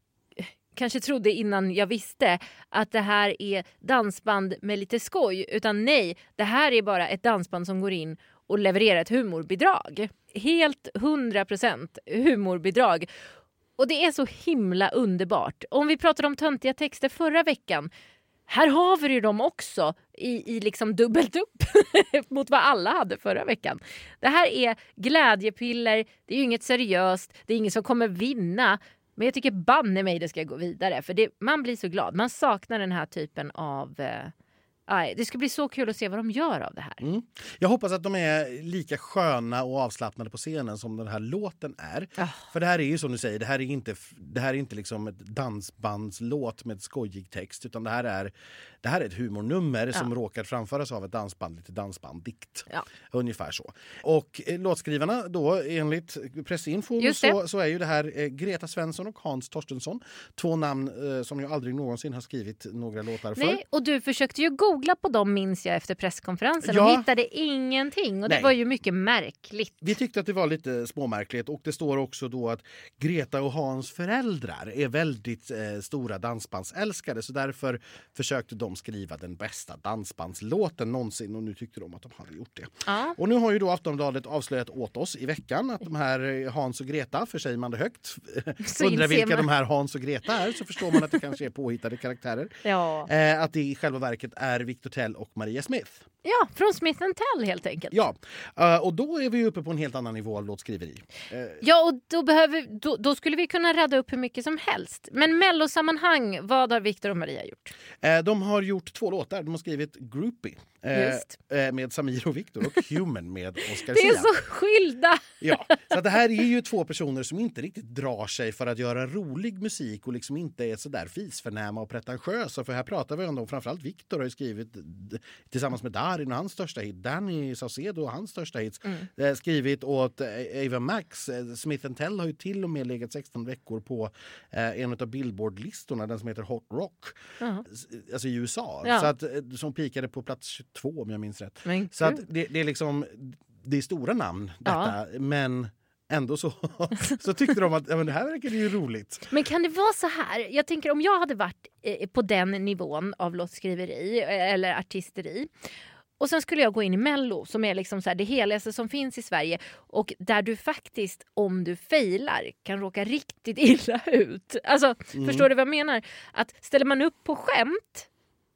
kanske trodde innan jag visste, att det här är dansband med lite skoj. Utan nej, det här är bara ett dansband som går in och levererar ett humorbidrag. Helt 100% humorbidrag. Och det är så himla underbart. Om vi pratade om töntiga texter förra veckan. Här har vi ju dem också i, i liksom dubbelt upp [laughs] mot vad alla hade förra veckan. Det här är glädjepiller, det är ju inget seriöst, det är ingen som kommer vinna. Men jag tycker banne mig det ska gå vidare för det, man blir så glad. Man saknar den här typen av... Eh, aj, det ska bli så kul att se vad de gör av det här. Mm. Jag hoppas att de är lika sköna och avslappnade på scenen som den här låten är. Ah. För det här är ju som du säger, det här är inte, det här är inte liksom ett dansbandslåt med skojig text utan det här är, det här är ett humornummer som råkar framföras av ett dansband, lite dansbanddikt. Ja. Ungefär så. Och eh, låtskrivarna då enligt det. så, så är ju det här eh, Greta Svensson och Hans Torstensson. Två namn eh, som jag aldrig någonsin har skrivit några låtar för. Nej, och du försökte ju googla googla på dem minns jag efter presskonferensen Ja. och hittade ingenting och det Nej. var ju mycket märkligt. Vi tyckte att det var lite småmärkligt och det står också då att Greta och Hans föräldrar är väldigt eh, stora dansbandsälskare så därför försökte de skriva den bästa dansbandslåten någonsin och nu tyckte de att de hade gjort det. Ja. Och nu har ju då Aftonbladet avslöjat åt oss i veckan att de här eh, Hans och Greta, för säger man det högt, [laughs] [laughs] undrar vilka man. de här Hans och Greta är så förstår man att det kanske är påhittade karaktärer. Ja. Eh, att det i själva verket är Victor Tell och Maria Smith ja, från Smith Tell helt enkelt. Ja, eh, och då är vi uppe på en helt annan nivå av låtskriveri. Eh, Ja, och då, behöver, då, då skulle vi kunna radda upp hur mycket som helst. Men mellosammanhang, vad har Viktor och Maria gjort? Eh, De har gjort två låtar. De har skrivit Groupie Just. med Samir och Viktor och [laughs] Human med Oscar Det är Sia. så skilda! Ja, så det här är ju två personer som inte riktigt drar sig för att göra rolig musik och liksom inte är så där fisförnäma och pretentiösa. För här pratar vi om framförallt Viktor har skrivit tillsammans med Darin och hans största hit, Danny Saucedo och hans största hits, eh, skrivit åt eh, Ava Max. Eh, Smith Tell har ju till och med legat 16 veckor på en av Billboard-listorna, den som heter Hot Rock, Ja. s- alltså i USA. Ja. Så att, som pikade på plats 22 om jag minns rätt. Men Så att det, det är liksom det är stora namn detta, men ändå så, [laughs] så tyckte de att ja, men det här verkar ju roligt. Men kan det vara så här? Jag tänker om jag hade varit på den nivån av låtskriveri eller artisteri och sen skulle jag gå in i Mello som är liksom så här det heligaste som finns i Sverige och där du faktiskt om du failar kan råka riktigt [laughs] illa ut. Alltså, förstår du vad jag menar? Att ställer man upp på skämt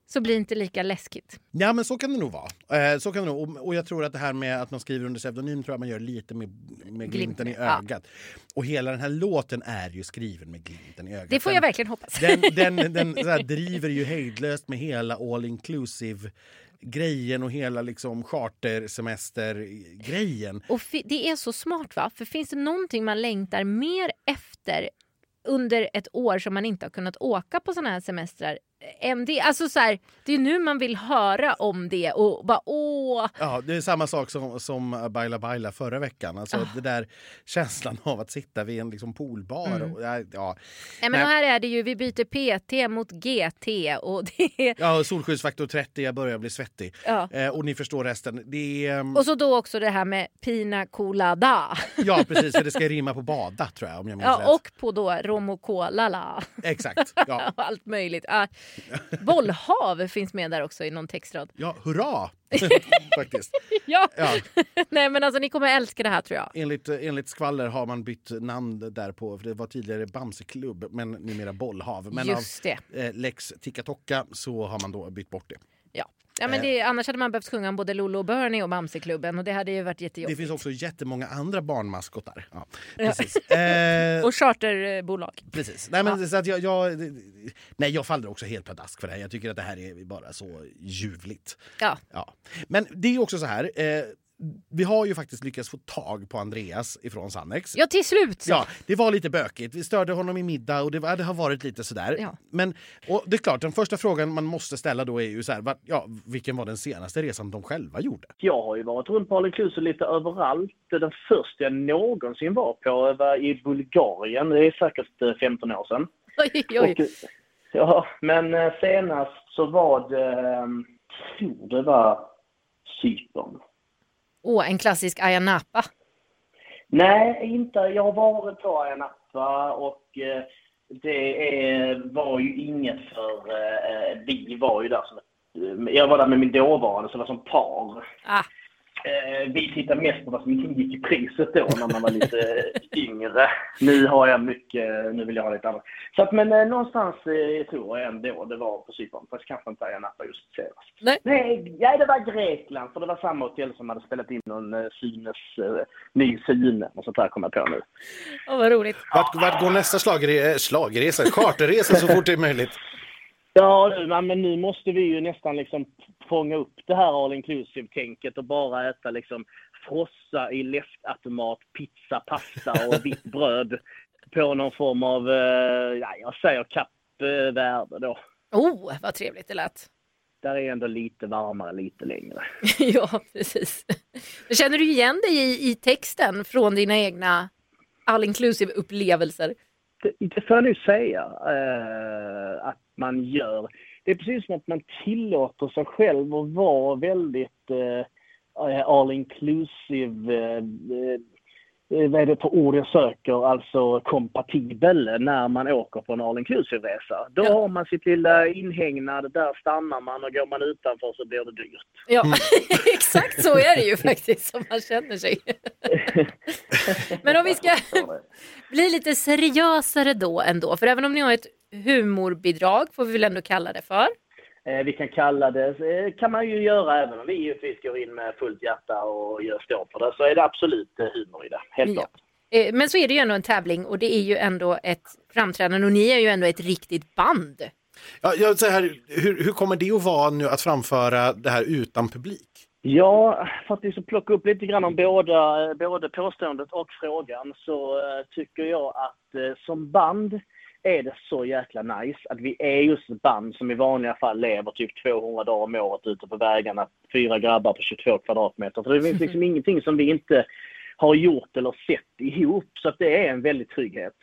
så blir det inte lika läskigt. Ja men så kan det nog vara. Eh, så kan det nog. Och, och jag tror att det här med att man skriver under pseudonym tror jag man gör lite med, med glimten i Ja. ögat. Och hela den här låten är ju skriven med glimten i ögat. Det får Den- jag verkligen hoppas. Den, den, [laughs] den här, driver ju hejdlöst med hela all inclusive grejen och hela liksom chartersemester-grejen. Och det är så smart va? För finns det någonting man längtar mer efter under ett år som man inte har kunnat åka på såna här semestrar det? Alltså så här, det är nu man vill höra om det och bara åh. Ja, det är samma sak som, som Baila Baila förra veckan. Alltså Ah. det där känslan av att sitta vid en liksom poolbar. Mm. Och, ja. Nej, men Nej. och här är det ju, vi byter PT mot GT och det är, ja, och solskyddsfaktor 30, jag börjar bli svettig. ja. Eh, och ni förstår resten. Det är, ehm, Och så då också det här med Pina Colada. Ja, [laughs] precis. För det ska rimma på bada, tror jag. Om jag minns rätt. Ja, och på då Romo Colala. Exakt. Ja. och [laughs] allt möjligt. Ja. [laughs] Bollhav finns med där också i någon textrad. ja, hurra! [laughs] Faktiskt. Ja. Ja, [laughs] Nej men alltså ni kommer älska det här tror jag. enligt, enligt skvaller har man bytt namn där på, för det var tidigare Bamseklubb, men numera Bollhav. Men Just det. av eh, Lex Tikka så har man då bytt bort det. Ja. Ja, men det, annars hade man behövt sjunga om både Lolo och Bernie och Bamseklubben och det hade ju varit Det jättejobbigt. finns också jättemånga andra barnmaskotar. Ja, [laughs] precis. Eh, Och charterbolag. Precis. Nej, men, så att jag, jag, nej, jag faller också helt pladask för det här. Jag tycker att det här är bara så ljuvligt. Ja. Ja. Men det är också så här. Eh, vi har ju faktiskt lyckats få tag på Andreas ifrån Sannex. ja, till slut så. Ja, det var lite bökigt. Vi störde honom i middag och det, var, det har varit lite sådär. Ja. Men och det är klart, den första frågan man måste ställa då är ju så här, vad, ja, vilken var den senaste resan de själva gjorde? Jag har ju varit runt på all inclusive lite överallt. Den första jag någonsin var på var i Bulgarien. Det är säkert eh, 15 år sedan. [laughs] Oj, oj. Och, ja, men eh, senast så var det, eh, tror det var Cypern. Åh, en klassisk Ayia Napa. Nej, inte. Jag har varit på Ayia Napa och eh, det är, var ju inget för... Eh, vi var ju där som Jag var där med min dåvarande, så det var som par. Ah, Eh, vi tittar mest på vad som ingick i priset då när man var lite yngre. Nu har jag mycket, nu vill jag ha lite annat. Så att, men eh, någonstans eh, tror jag ändå det var på Cypern. Fast kanske inte Ayia Napa just senast. Nej. Nej, ja, det var Grekland. För det var samma hotell som hade spelat in någon eh, Sunes, eh, ny Sune och sånt där kommer jag på nu. åh, vad roligt. Vart, vart går nästa slagre, slagresa? Charterresa så fort det är möjligt. Ja, men nu måste vi ju nästan liksom fånga upp det här all inclusive-tänket och bara äta liksom frossa i läskautomat, pizza, pasta och vitt bröd på någon form av, eh, ja, jag säger kappvärde då. Oh, vad trevligt det lät. Där är ändå lite varmare lite längre. [laughs] ja, precis. Känner du igen dig i, i texten från dina egna all inclusive upplevelser? Det, får jag nu säga eh, att man gör. det är precis som att man tillåter sig själv att vara väldigt eh, all inclusive eh, vad är det för ord jag söker, alltså kompatibel när man åker på en all inclusive-resa. Då Ja. har man sitt lilla inhägnad, där stannar man och går man utanför så blir det dyrt. Ja, [laughs] exakt så är det ju faktiskt som man känner sig. [laughs] Men om vi ska [laughs] bli lite seriösare då ändå, för även om ni har ett humorbidrag får vi väl ändå kalla det för. Eh, Vi kan kalla det, eh, kan man ju göra även om vi givetvis går in med fullt hjärta och gör stå för det, så är det absolut eh, humor i det. Helt Ja. klart. Men så är det ju ändå en tävling och det är ju ändå ett framträdande och ni är ju ändå ett riktigt band. Ja, jag säger här, hur, hur kommer det att vara nu att framföra det här utan publik? Ja, för att liksom plocka upp lite grann om båda, både påståendet och frågan så tycker jag att som band är det så jäkla nice att vi är just ett band som i vanliga fall lever typ 200 dagar om året ute på vägarna. Fyra grabbar på 22 kvadratmeter. För det finns liksom [laughs] ingenting som vi inte har gjort eller sett ihop. Så att det är en väldig trygghet.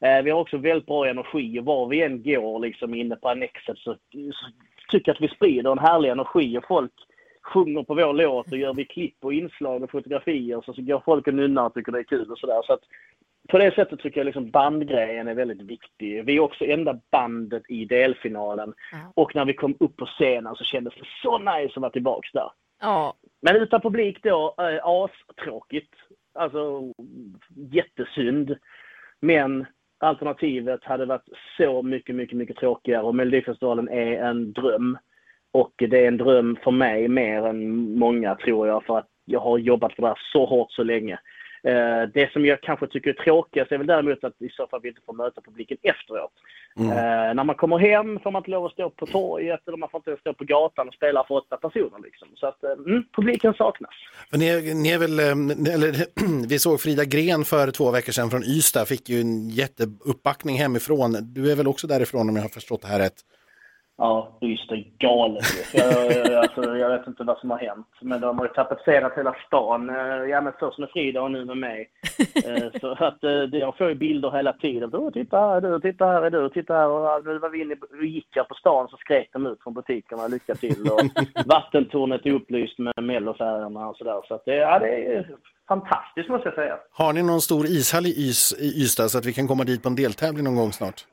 Eh, vi har också väldigt bra energi och var vi än går liksom inne på Annexet så, så tycker jag att vi sprider en härlig energi och folk sjunger på vår låt och gör vi klipp och inslag och fotografier så, så går folk och nynnar och tycker det är kul och sådär. Så att på det sättet tycker jag liksom bandgrejen är väldigt viktig. Vi är också enda bandet i delfinalen Ja. och när vi kom upp på scenen så kändes det så nice att vara tillbaks där. Ja, Men utan publik då, äh, astråkigt. Alltså jättesynd. Men alternativet hade varit så mycket, mycket, mycket tråkigare och Melodifestivalen är en dröm. Och det är en dröm för mig mer än många tror jag för att jag har jobbat för det här så hårt så länge. Eh, Det som jag kanske tycker är tråkigast är väl däremot att i så fall vi inte får möta publiken efteråt. Eh, när man kommer hem får man inte lov att stå på torget eller man får inte stå på gatan och spela för åtta personer. Liksom. Så att eh, mm, publiken saknas. För ni, är- ni är väl, eh, eller, [clears throat] vi såg Frida Gren för två veckor sedan från Ystad, fick ju en jätteuppbackning hemifrån. Du är väl också därifrån om jag har förstått det här rätt? Ja, just det. Galet jag, jag, alltså, jag vet inte vad som har hänt. Men de har ju tapetserat hela stan. Eh, Ja, men först med Frida och nu med mig. [laughs] Eh, Så att eh, jag får ju bilder hela tiden. Oh, titta här är du, titta här är du, titta här. Och nu var vi inne och gick jag på stan så skrek de ut från butikerna lycka till. Och [laughs] vattentornet är upplyst med mellofärgerna och sådär. Så att det, ja, det är fantastiskt måste jag säga. Har ni någon stor ishall i, Ys, i Ystad så att vi kan komma dit på en deltävling någon gång snart?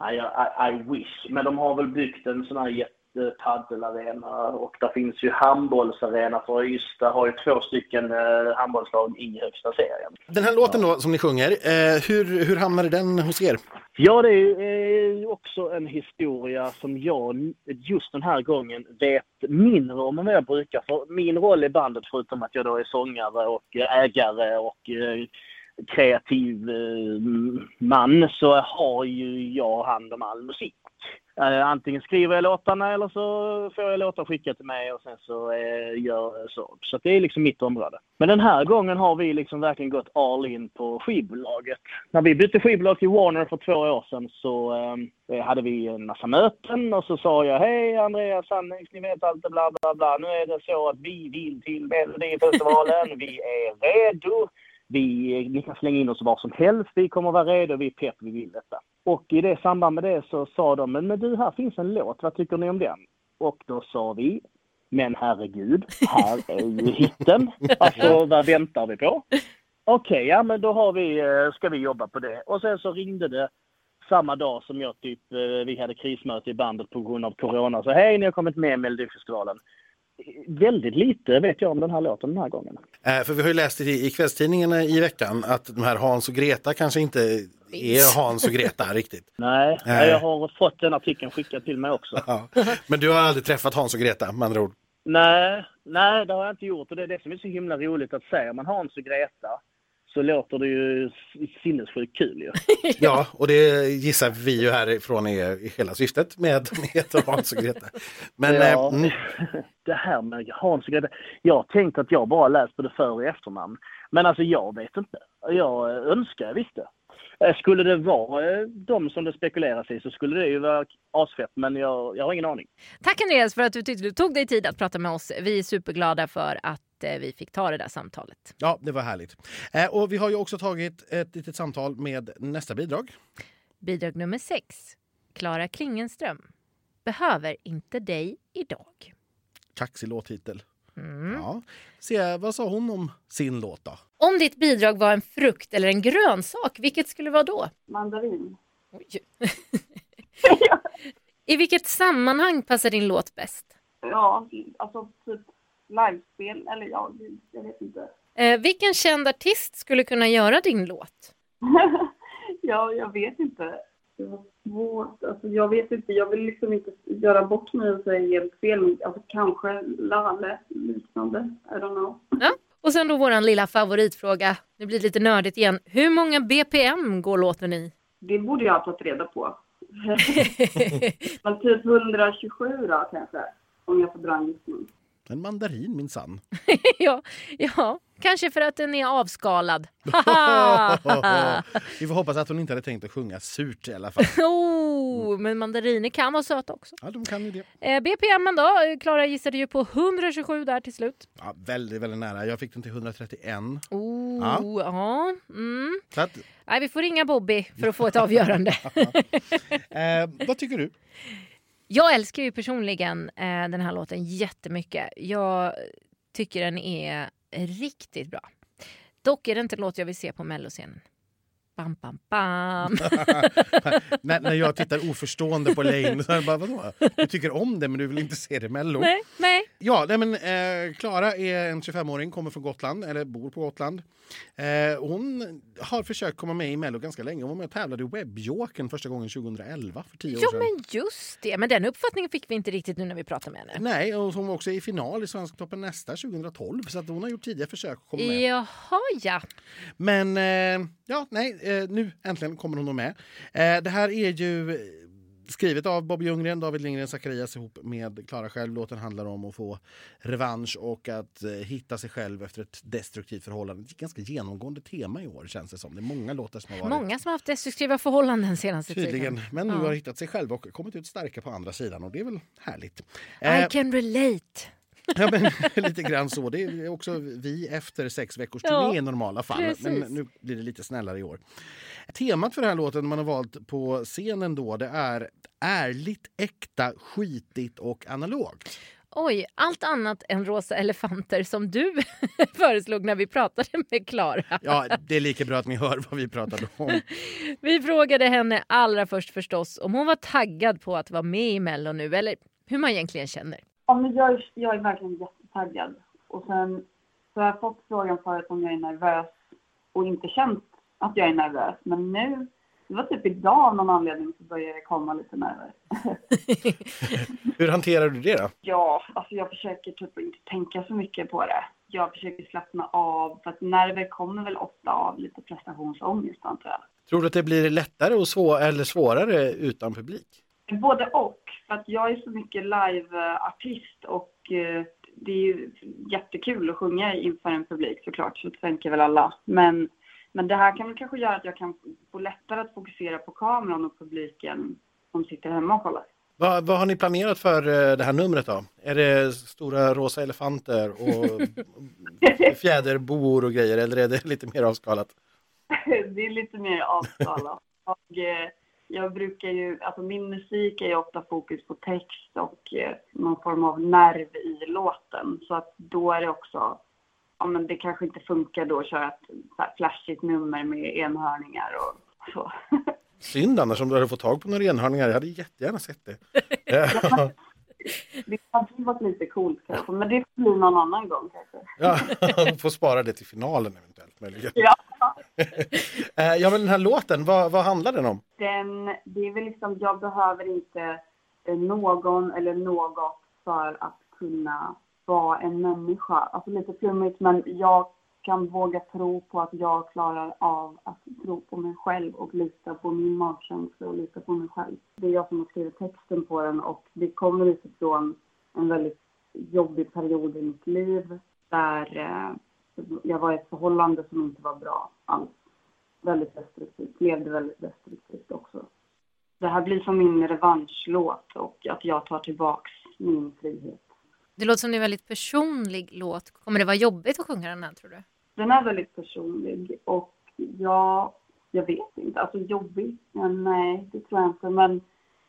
I, I, I wish. Men de har väl byggt en sån här jättepaddelarena och där finns ju handbollsarena för Ystad har ju två stycken eh, handbollslag i högsta serien. Den här låten då som ni sjunger, eh, hur, hur hamnade den hos er? Ja, det är ju eh, också en historia som jag just den här gången vet mindre om än vad jag brukar. För min roll i bandet, förutom att jag då är sångare och ägare och kreativ eh, man, så har ju jag hand om all musik. Eh, antingen skriver jag låtarna eller så får jag låtar skickade till mig och sen så eh, gör jag så. Så att det är liksom mitt område. Men den här gången har vi liksom verkligen gått all in på skivbolaget. När vi bytte skivbolag till Warner för två år sedan så eh, hade vi en massa möten och så sa jag hej Andreas Sannings, ni vet allt det bla bla bla. Nu är det så att vi vill till Melodifestivalen. Vi är redo. Vi, ni kan slänga in oss var som helst. Vi kommer vara redo. Vi är pepp. Vi vill detta. Och i det samband med det så sa de, men, men du, här finns en låt. Vad tycker ni om den? Och då sa vi, men herregud, här är ju hitten. [laughs] Alltså, vad väntar vi på? Okej, ja men då har vi, eh, ska vi jobba på det. Och sen så ringde det samma dag som jag typ, eh, vi hade krismöte i bandet på grund av corona. Så hej, ni har kommit med i Melodifestivalen. Väldigt lite vet jag om den här låten den här gången. Eh, för vi har ju läst i, i kvällstidningarna i veckan att de här Hans och Greta kanske inte är Hans och Greta [laughs] riktigt. Nej, Nej. jag har fått den artikeln skickad till mig också. [laughs] Ja. Men du har aldrig träffat Hans och Greta med andra ord? Nej, nej, det har jag inte gjort. Och det är det som är så himla roligt att säga. Man Hans och Greta så låter det ju sinnessjukt kul ju. [laughs] Ja, och det gissar vi ju härifrån är hela syftet med heter Hans och Greta. Men Ja. eh, mm, [laughs] Det här med Hans och Greta. Jag har tänkt att jag bara läst både för och efternamn. Men alltså jag vet inte. Jag önskar jag visste. Eh, Skulle det vara eh, de som det spekuleras i så skulle det ju vara asfett. Men jag, jag har ingen aning. Tack Andreas för att du tyckte du tog dig tid att prata med oss. Vi är superglada för att eh, vi fick ta det där samtalet. ja, det var härligt. Och vi har ju också tagit ett litet samtal med nästa bidrag. Bidrag nummer sex. Klara Klingenström. Behöver inte dig idag. Kaxig låttitel. Mm. Ja. Se, vad sa hon om sin låt då? Om ditt bidrag var en frukt eller en grönsak, vilket skulle det vara då? Mandarin. [laughs] I vilket sammanhang passar din låt bäst? Ja, alltså typ livespel. Eller ja, jag vet inte. Eh, vilken känd artist skulle kunna göra din låt? [laughs] ja, jag vet inte. Det var svårt. Alltså, jag vet inte. Jag vill liksom inte göra bort mig och säga helt fel. Alltså, kanske Lalle, liknande. I don't know. Ja. Och sen då våran lilla favoritfråga. Det blir lite nördigt igen. Hur många BPM går låten i? Det borde jag ha tagit reda på. [laughs] Men typ 127 då kanske. Om jag får dra en gissning. En mandarin minsann. [laughs] ja, ja, kanske för att den är avskalad. [laughs] [laughs] Vi får hoppas att hon inte hade tänkt att sjunga surt i alla fall. oh, men mandariner kan vara söta också. Ja, de kan ju det. Eh, BPM då? Klara gissade ju på 127 där till slut. Ja, väldigt, väldigt nära. Jag fick den till 131. Oh, Ja. ja. Mm. Att, Nej, vi får ringa Bobby för att få ett avgörande. eh, vad tycker du? Jag älskar ju personligen eh, den här låten jättemycket. Jag tycker den är riktigt bra. Dock är det inte en låt jag vill se på melloscenen. Bam, bam, bam. [laughs] när, när jag tittar oförstående på Lane så bara vadå? Du tycker om det men du vill inte se det i Mello? nej, nej. Ja, nej, men eh, Klara är en 25-åring, kommer från Gotland, eller bor på Gotland. Eh, hon har försökt komma med i Mello ganska länge. Hon var med och tävlade i Webbjokern första gången 2011, för tio år Ja, sedan. men just det. Men den uppfattningen fick vi inte riktigt nu när vi pratade med henne. Nej, och hon var också i final i Svensktoppen nästa 2012, så att hon har gjort tidiga försök att komma med. Jaha, ja. Men eh, ja, nej, eh, nu äntligen kommer hon med. Det här är ju skrivet av Bobby Ljunggren, David Lindgren Zacharias ihop med Klara själv. Låten handlar om att få revansch och att eh, hitta sig själv efter ett destruktivt förhållande. Det är ett ganska genomgående tema i år känns det som. Det är många låtar som har varit Många som har haft destruktiva förhållanden senaste tydligen. tiden. Men nu Ja. har hittat sig själva och kommit ut starka på andra sidan och det är väl härligt. I Eh, can relate. [laughs] Ja, men, [laughs] lite grann så. Det är också vi efter sex veckors turné Ja, i normala fall. precis. Men nu blir det lite snällare i år. Temat för den här låten man har valt på scenen då det är ärligt, äkta, skitigt och analogt. Oj, allt annat än rosa elefanter som du [laughs] föreslog när vi pratade med Klara. Ja, det är lika bra att ni hör vad vi pratade om. Vi frågade henne allra först förstås om hon var taggad på att vara med i Mello nu eller hur man egentligen känner. Ja, men jag, är- jag är verkligen jättetaggad. Och sen så har jag fått frågan förut om jag är nervös och inte känt att jag är nervös. Men nu, det var typ idag av någon anledning så börjar det komma lite nerver. [laughs] Hur hanterar du det då? Ja, alltså jag försöker typ inte tänka så mycket på det. Jag försöker slappna av, för att nerver kommer väl ofta av lite prestationsångest antar jag. Tror du att det blir lättare och svår eller svårare utan publik? Både och. För att jag är så mycket live-artist och eh, det är ju jättekul att sjunga inför en publik såklart, så tänker väl alla. Men, men det här kan väl kanske göra att jag kan få lättare att fokusera på kameran och publiken som sitter hemma och kollar. Vad, vad har ni planerat för eh, det här numret då? Är det stora rosa elefanter och [laughs] fjäderbor och grejer eller är det lite mer avskalat? det är lite mer avskalat. Och, eh, jag brukar ju, alltså min musik är ju ofta fokus på text och eh, någon form av nerv i låten. Så att då är det också, ja men det kanske inte funkar då att köra ett så här flashigt nummer med enhörningar och så. [laughs] Synd annars om du hade fått tag på några enhörningar. Jag hade jättegärna sett det. [laughs] Det hade varit lite coolt kanske, men det får bli någon annan gång kanske. Ja, [laughs] får spara det till finalen eventuellt. Möjligen. Ja. [laughs] Eh, ja, men den här låten, vad, vad handlar den om? Den, det är väl liksom, jag behöver inte eh, någon eller något för att kunna vara en människa. Alltså lite flummigt, men jag kan våga tro på att jag klarar av att tro på mig själv och lita på min magkänsla och lita på mig själv. Det är jag som har skrivit texten på den och det kommer utifrån en väldigt jobbig period i mitt liv där eh, jag var i ett förhållande som inte var bra alls väldigt destruktivt, levde väldigt destruktivt också. Det här blir som min revanschlåt och att jag tar tillbaks min frihet. Det låter som en väldigt personlig låt. Kommer det vara jobbigt att sjunga den här tror du? Den är väldigt personlig och jag, jag vet inte, alltså jobbig, men nej det tror jag inte. Men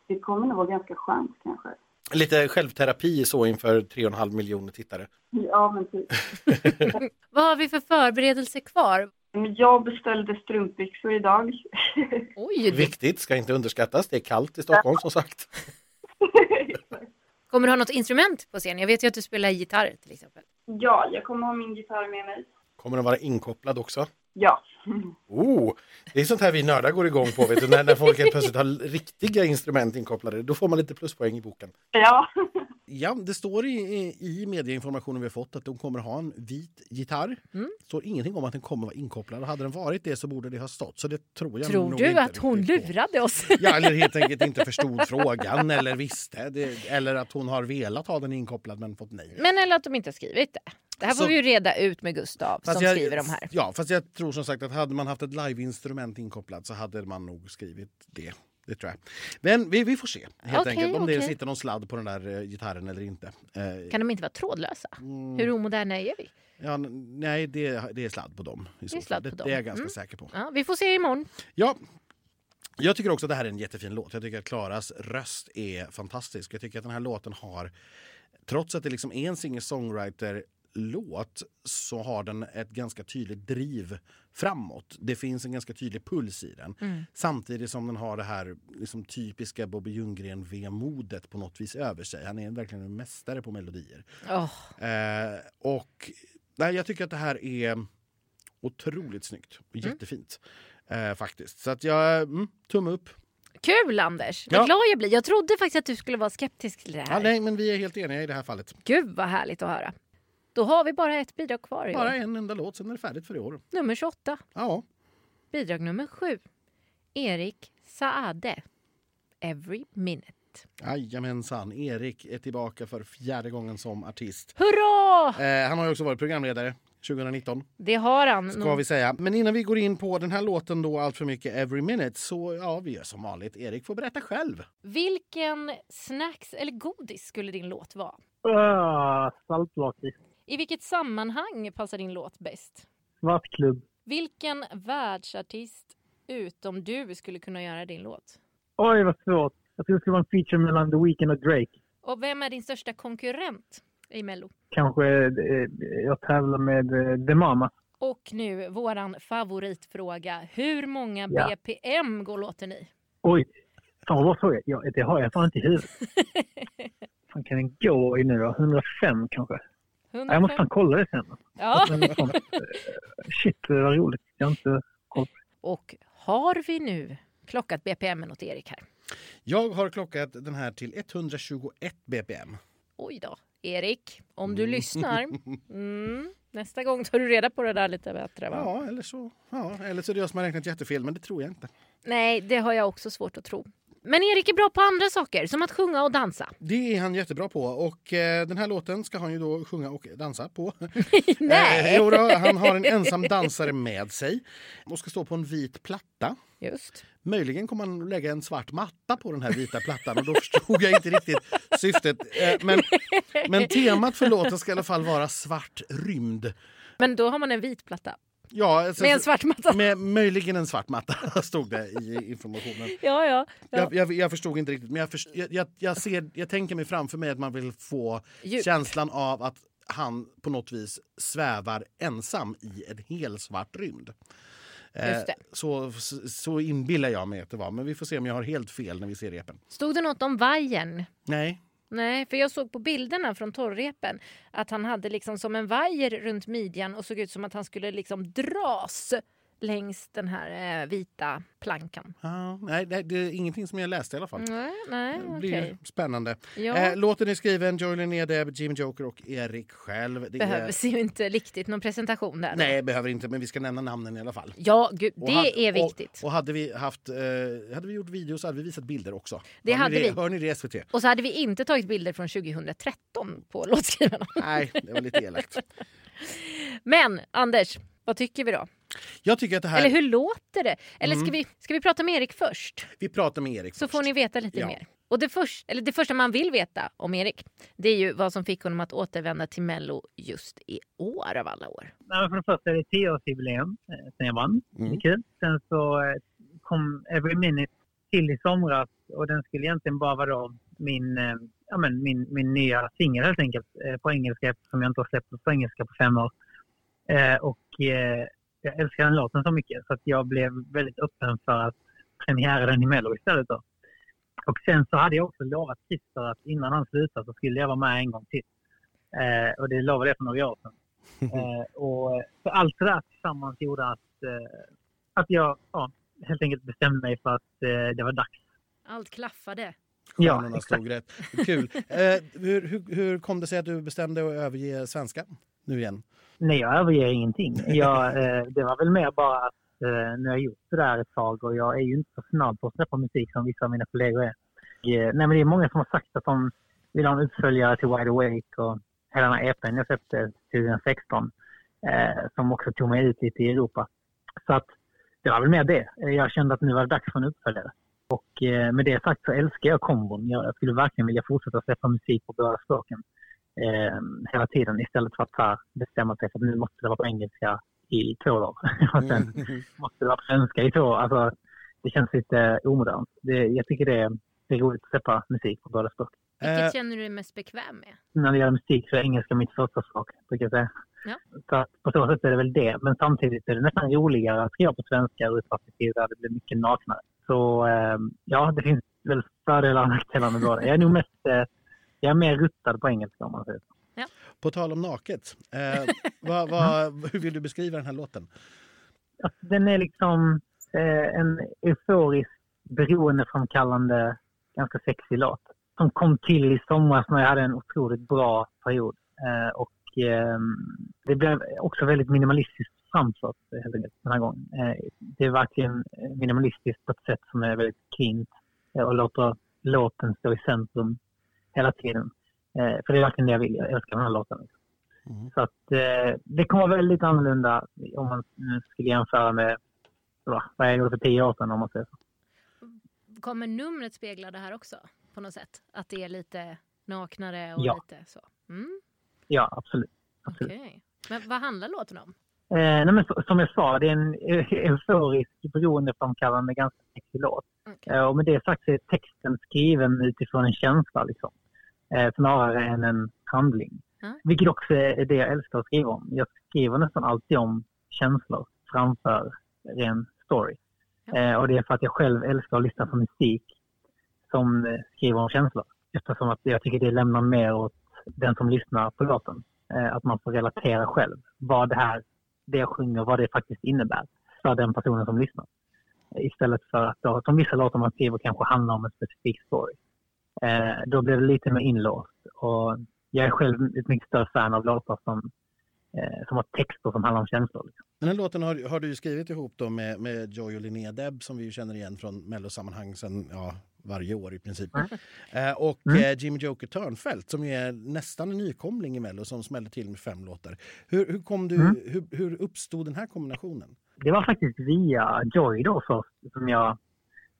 det kommer nog vara ganska skönt kanske. Lite självterapi så inför 3,5 miljoner tittare. Ja, men typ. [laughs] Vad har vi för förberedelser kvar? Men Jag beställde strumpbyxor idag. [laughs] Oj, det- Viktigt, ska inte underskattas. Det är kallt i Stockholm som sagt. [laughs] kommer du ha något instrument på scen? Jag vet ju att du spelar gitarr till exempel. ja, jag kommer ha min gitarr med mig. Kommer den vara inkopplad också? Ja. Oh, det är sånt här vi nördar går igång på. Vet du? När, när folk plötsligt har riktiga instrument inkopplade, då får man lite pluspoäng i boken. Ja. Ja, det står i, i, medieinformationen vi har fått att de kommer ha en vit gitarr. Mm. Det står ingenting om att den kommer vara inkopplad. Och hade den varit det så borde det ha stått. Så det tror jag Tror nog du inte att hon lurade oss? Ja, eller helt enkelt inte förstod frågan eller visste. Det, eller att hon har velat ha den inkopplad men fått nej. Men eller att de inte har skrivit det. Det här får Så- vi ju reda ut med Gustav som jag, skriver de här. Ja, fast jag tror som sagt att hade man haft ett liveinstrument inkopplat så hade man nog skrivit det. Det tror jag. Men vi, vi får se helt Okej, enkelt om det okej. sitter någon sladd på den där eh, gitarren eller inte. Eh, Kan de inte vara trådlösa? Mm. Hur omoderna är vi? ja, nej, det, det är sladd på dem. I så är sladd det, på det dem. är jag ganska Mm. säker på. Ja, vi får se imorgon. Ja, jag tycker också att det här är en jättefin låt. Jag tycker att Klaras röst är fantastisk. Jag tycker att den här låten har, trots att det liksom är en singer-songwriter-låt så har den ett ganska tydligt driv framåt. Det finns en ganska tydlig puls i den. Samtidigt som den har det här liksom typiska Bobby Ljunggren-vemodet på något vis över sig. Han är verkligen en mästare på melodier. Åh, Eh, och nej, jag tycker att det här är otroligt snyggt och Mm. jättefint. Eh, faktiskt. Så att jag, mm, tumme upp. Kul Anders! Vad Ja. glad jag blir. Jag trodde faktiskt att du skulle vara skeptisk till det här. Ja, nej, men vi är helt eniga i det här fallet. Gud vad härligt att höra. Då har vi bara ett bidrag kvar i Bara en enda låt, sen är det färdigt för i år. Nummer 28. Ja, Bidrag nummer 7. Erik Saade. Every minute. jajamensan. Erik är tillbaka för fjärde gången som artist. Hurra! Eh, han har ju också varit programledare 2019, Det har han. ska vi säga. Men innan vi går in på den här låten då allt för mycket Every Minute så ja, vi gör som vanligt. Erik får berätta själv. Vilken snacks eller godis skulle din låt vara? Ah, saltlakrits. I vilket sammanhang passar din låt bäst? Svartklubb. Vilken världsartist utom du skulle kunna göra din låt? Oj, vad svårt. Jag tror det skulle vara en feature mellan The Weeknd och Drake. Och vem är din största konkurrent i Mello? Kanske eh, jag tävlar med eh, The Mama. Och nu våran favoritfråga. Hur många Ja. BPM går låten i? Oj, fan vad fråga. Ja, det har jag fan inte i huvudet. [laughs] fan kan den gå i nu då? 105 kanske? Nej, Jag måste fan kolla det sen. Ja. Eh, Shit, vad roligt. Jag har inte koll. Och har vi nu klockat BPM åt Erik här? Jag har klockat den här till 121 bpm. Oj då. Erik, om du lyssnar. [laughs] Mm, nästa gång tar du reda på det där lite bättre va? Ja, eller så, ja, eller så är det jag som har räknat jättefel, men det tror jag inte. Nej, det har jag också svårt att tro. Men Erik är bra på andra saker, som att sjunga och dansa. [laughs] Det är han jättebra på och eh, den här låten ska han ju då sjunga och dansa på. [laughs] Nej. Eh, då, han har en ensam dansare med sig och ska stå på en vit platta. Just. Möjligen kommer han att lägga en svart matta på den här vita plattan och då förstod jag inte riktigt syftet. Eh, men, men temat för låten ska i alla fall vara svart rymd. Men då har man en vit platta. Ja, alltså, Med en svart matta. Med möjligen en svart matta [laughs] stod det i informationen. Ja, ja. ja. Jag, jag, jag förstod inte riktigt, men jag, först, jag, jag, ser, jag tänker mig framför mig att man vill få Djup. känslan av att han på något vis svävar ensam i en hel svart rymd. Eh. Så, så inbillar jag mig att det var, men vi får se om jag har helt fel när vi ser repen. Stod det något om vajern? Nej, Nej, för jag såg på bilderna från torrepen att han hade liksom som en vajer runt midjan och såg ut som att han skulle liksom dras längs den här eh, vita plankan. ah, nej, nej, det är ingenting som jag läste i alla fall. Nej, nej, Det blir spännande. Ja. Eh, låten är skriven Joy Linné Deb, Jimmy Joker och Erik själv. Det är- Behövs ju inte riktigt någon presentation där. Nej, behöver inte, men vi ska nämna namnen i alla fall. Ja, gud, det hade- är viktigt. Och, och hade vi haft, eh, hade vi gjort videos hade vi visat bilder också. Det hör hade ni vi. Hör ni det SVT? Och så hade vi inte tagit bilder från 2013 på låtskrivarna. Nej, det var lite elakt. [laughs] Men Anders, vad tycker vi då? Jag tycker att det här... Eller hur låter det? Eller ska, Mm. vi, ska vi prata med Erik först? Vi pratar med Erik Så först. får ni veta lite Ja. mer. Och det, först, eller det första man vill veta om Erik det är ju vad som fick honom att återvända till Mello just i år av alla år. Nej, men för det första är det 10-årsjubileum eh, sen jag vann. Det Mm. är kul. Sen så eh, kom Every Minute till i somras och den skulle egentligen bara vara då min, eh, ja, men min, min nya singel helt enkelt eh, på engelska eftersom jag inte har släppt på engelska på fem år. Eh, och eh, jag älskar den låten så mycket så att jag blev väldigt öppen för att premiära den i Mello istället. Då. Och sen så hade jag också lovat Christer att innan han slutade så skulle jag vara med en gång till. Eh, och det lovade jag för några år sedan. [laughs] Eh, och för allt det där tillsammans gjorde att, eh, att jag ja, helt enkelt bestämde mig för att eh, det var dags. Allt klaffade. Ja, Stjärnorna exakt. stod rätt. Kul. [laughs] Eh, hur, hur, hur kom det sig att du bestämde att överge svenska nu igen? Nej, jag överger ingenting. Jag, eh, det var väl mer bara att eh, nu har jag gjort det där ett tag och jag är ju inte så snabb på att släppa musik som vissa av mina kollegor är. Eh, nej, men det är många som har sagt att de vill ha en uppföljare till Wide Awake och hela den här EPn jag släppte 2016 eh, som också tog mig ut lite i Europa. Så att det var väl mer det. Eh, Jag kände att nu var det dags för en uppföljare. Och eh, med det sagt så älskar jag kombon. Jag, jag skulle verkligen vilja fortsätta släppa musik på båda språken eh, hela tiden istället för att här bestämma sig för att nu måste det vara på engelska i två dagar. [laughs] och sen måste det vara på svenska i två Alltså, det känns lite omodernt. Det, jag tycker det är, det är roligt att släppa musik på båda språk. Vilket Eh, känner du dig mest bekväm med? När det gäller musik så är engelska mitt första språk, brukar jag säga. Ja. Så på så sätt är det väl det. Men samtidigt är det nästan roligare att skriva på svenska ur ett perspektiv där det blir mycket naknare. Så eh, ja, det finns väl fördelar och nackdelar med båda. Jag är nog mest, eh, jag är mer ruttad på engelska om man säger så. På tal om naket, eh, [laughs] vad, vad, hur vill du beskriva den här låten? Alltså, den är liksom eh, en euforisk, beroendeframkallande, ganska sexig låt. Som kom till i somras när jag hade en otroligt bra period. Eh, och eh, det blev också väldigt minimalistiskt framfört helt enkelt den här gången. Eh, det är verkligen minimalistiskt på ett sätt som är väldigt eh, och låter låten stå i centrum hela tiden. Eh, för det är verkligen det jag vill. Jag älskar den här låten. Mm. Så att eh, det kommer vara väldigt annorlunda om man nu skulle jämföra med va, vad jag gjorde för tio år sedan om man säger så. Kommer numret spegla det här också på något sätt? Att det är lite naknare och Ja. lite så? Mm, Ja, absolut. absolut. okej. Men vad handlar låten om? Eh, nej, som jag sa, det är en eh, euforisk, beroendeframkallande, ganska sexig låt. Okej. Eh, och med det sagt så är texten skriven utifrån en känsla liksom. Eh, snarare än en handling. Ja. Vilket också är det jag älskar att skriva om. Jag skriver nästan alltid om känslor framför ren story. Eh, och det är för att jag själv älskar att lyssna på musik som eh, skriver om känslor. Eftersom att jag tycker det lämnar mer åt den som lyssnar på låten. Att man får relatera själv. Vad det här, det jag sjunger, vad det faktiskt innebär för den personen som lyssnar. Istället för att, då, som vissa låtar man skriver kanske handlar om en specifik story. Eh, då blir det lite mer inlåst. Och jag är själv ett mycket större fan av låtar som, eh, som har texter som handlar om känslor. Liksom. Den här låten har, har du skrivit ihop då med, med Joy och Linnea Deb som vi känner igen från mellosammanhang sen ja, varje år i princip. Eh, och Mm. eh, Jimmy Joker Törnfeldt som ju är nästan en nykomling i Mello som smällde till med fem låtar. Hur, hur, kom du, Mm. hur, hur uppstod den här kombinationen? Det var faktiskt via Joy då först som jag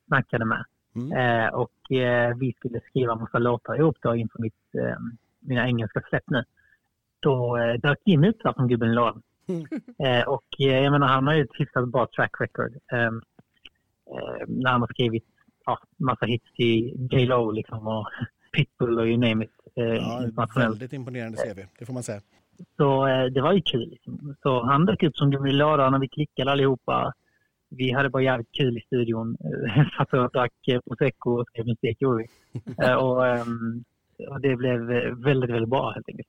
snackade med. Mm. Eh, och eh, vi skulle skriva massa låtar ihop då inför mitt, eh, mina engelska släpp nu. Då eh, dök Jimmy upp där som gubben i lådan. [laughs] Eh, och jag menar han har ju ett hyfsat bra track record. När han har skrivit ja, massa hits till J Lo liksom och [laughs] Pitbull och you name it. Eh, Ja, väldigt imponerande CV, det får man säga. Så eh, det var ju kul. Liksom. Så han dök upp som lådan och vi klickade allihopa. Vi hade bara jävligt kul i studion. [laughs] Satt och drack eh, prosecco och skrev musik gjorde vi. [laughs] Eh, och, ehm, och det blev eh, väldigt, väldigt bra helt enkelt.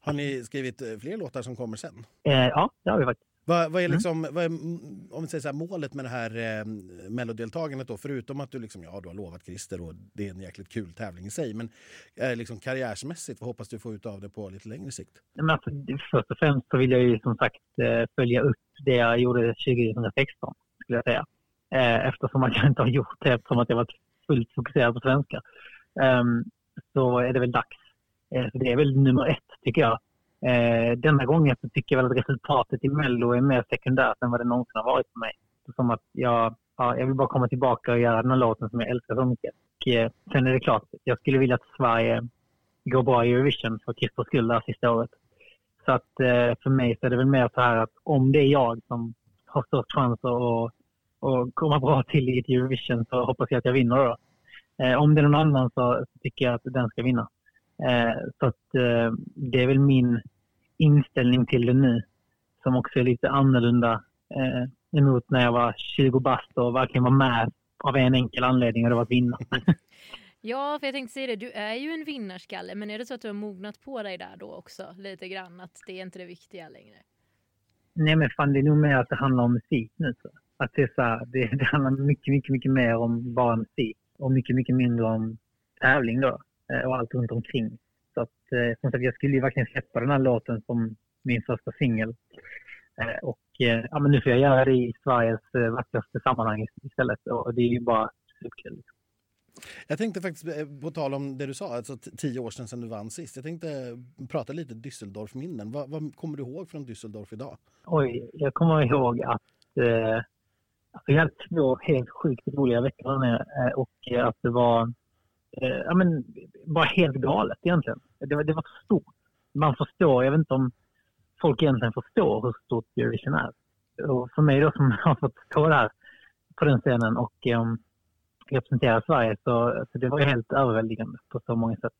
Har ni skrivit fler låtar som kommer sen? Eh, ja, det har vi faktiskt. Vad, vad är Mm. liksom, vad är, mm, om vi säger så här, målet med det här eh, mellodeltagandet då? Förutom att du liksom, ja, du har lovat Christer och det är en jäkligt kul tävling i sig. Men eh, liksom karriärsmässigt, vad hoppas du få ut av det på lite längre sikt? Men alltså, först och främst så vill jag ju som sagt eh, följa upp det jag gjorde 2016, skulle jag säga. Eh, Eftersom att jag inte har gjort det, eftersom att jag varit fullt fokuserad på svenska. Ehm, Så är det väl dags. Eh, Så det är väl nummer ett, tycker jag. Eh, Denna gången så tycker jag väl att resultatet i Mello är mer sekundärt än vad det någonsin har varit för mig. Som att jag, ja, jag vill bara komma tillbaka och göra den här låten som jag älskar så mycket. Och eh, sen är det klart, jag skulle vilja att Sverige går bra i Eurovision för Christers skull det här sista året. Så att eh, för mig så är det väl mer så här att om det är jag som har störst chans att och komma bra till i Eurovision så hoppas jag att jag vinner då. Eh, om det är någon annan så tycker jag att den ska vinna. Eh, så att, eh, det är väl min inställning till det nu som också är lite annorlunda eh, emot när jag var 20 bast och verkligen var med av en enkel anledning och det var att vinna. [laughs] Ja, för jag tänkte säga det, du är ju en vinnarskalle, men är det så att du har mognat på dig där då också lite grann, att det är inte det viktiga längre? Nej men fan det är nog mer att det handlar om musik nu. Så. Att det, är så här, det, det handlar mycket, mycket, mycket mer om bara musik och mycket, mycket mindre om tävling då och allt runt omkring. Så att, eh, som sagt, jag skulle ju verkligen släppa den här låten som min första singel. Eh, och ja, men nu får jag göra det i Sveriges vackraste sammanhang istället och det är ju bara superkul. Jag tänkte faktiskt, på tal om det du sa, alltså tio år sedan, sedan du vann sist. Jag tänkte prata lite Düsseldorf-minnen. Vad, vad, kommer du ihåg från Düsseldorf idag? Oj, jag kommer ihåg att eh, alltså jag hade två helt sjukt roliga veckor där nere eh, och att det var eh, ja, men, bara helt galet egentligen. Det var, det var stort. Man förstår, jag vet inte om folk egentligen förstår hur stort Eurovision är. Och för mig då som [laughs] har fått stå där på den scenen och um, representera Sverige så, så det var helt överväldigande på så många sätt.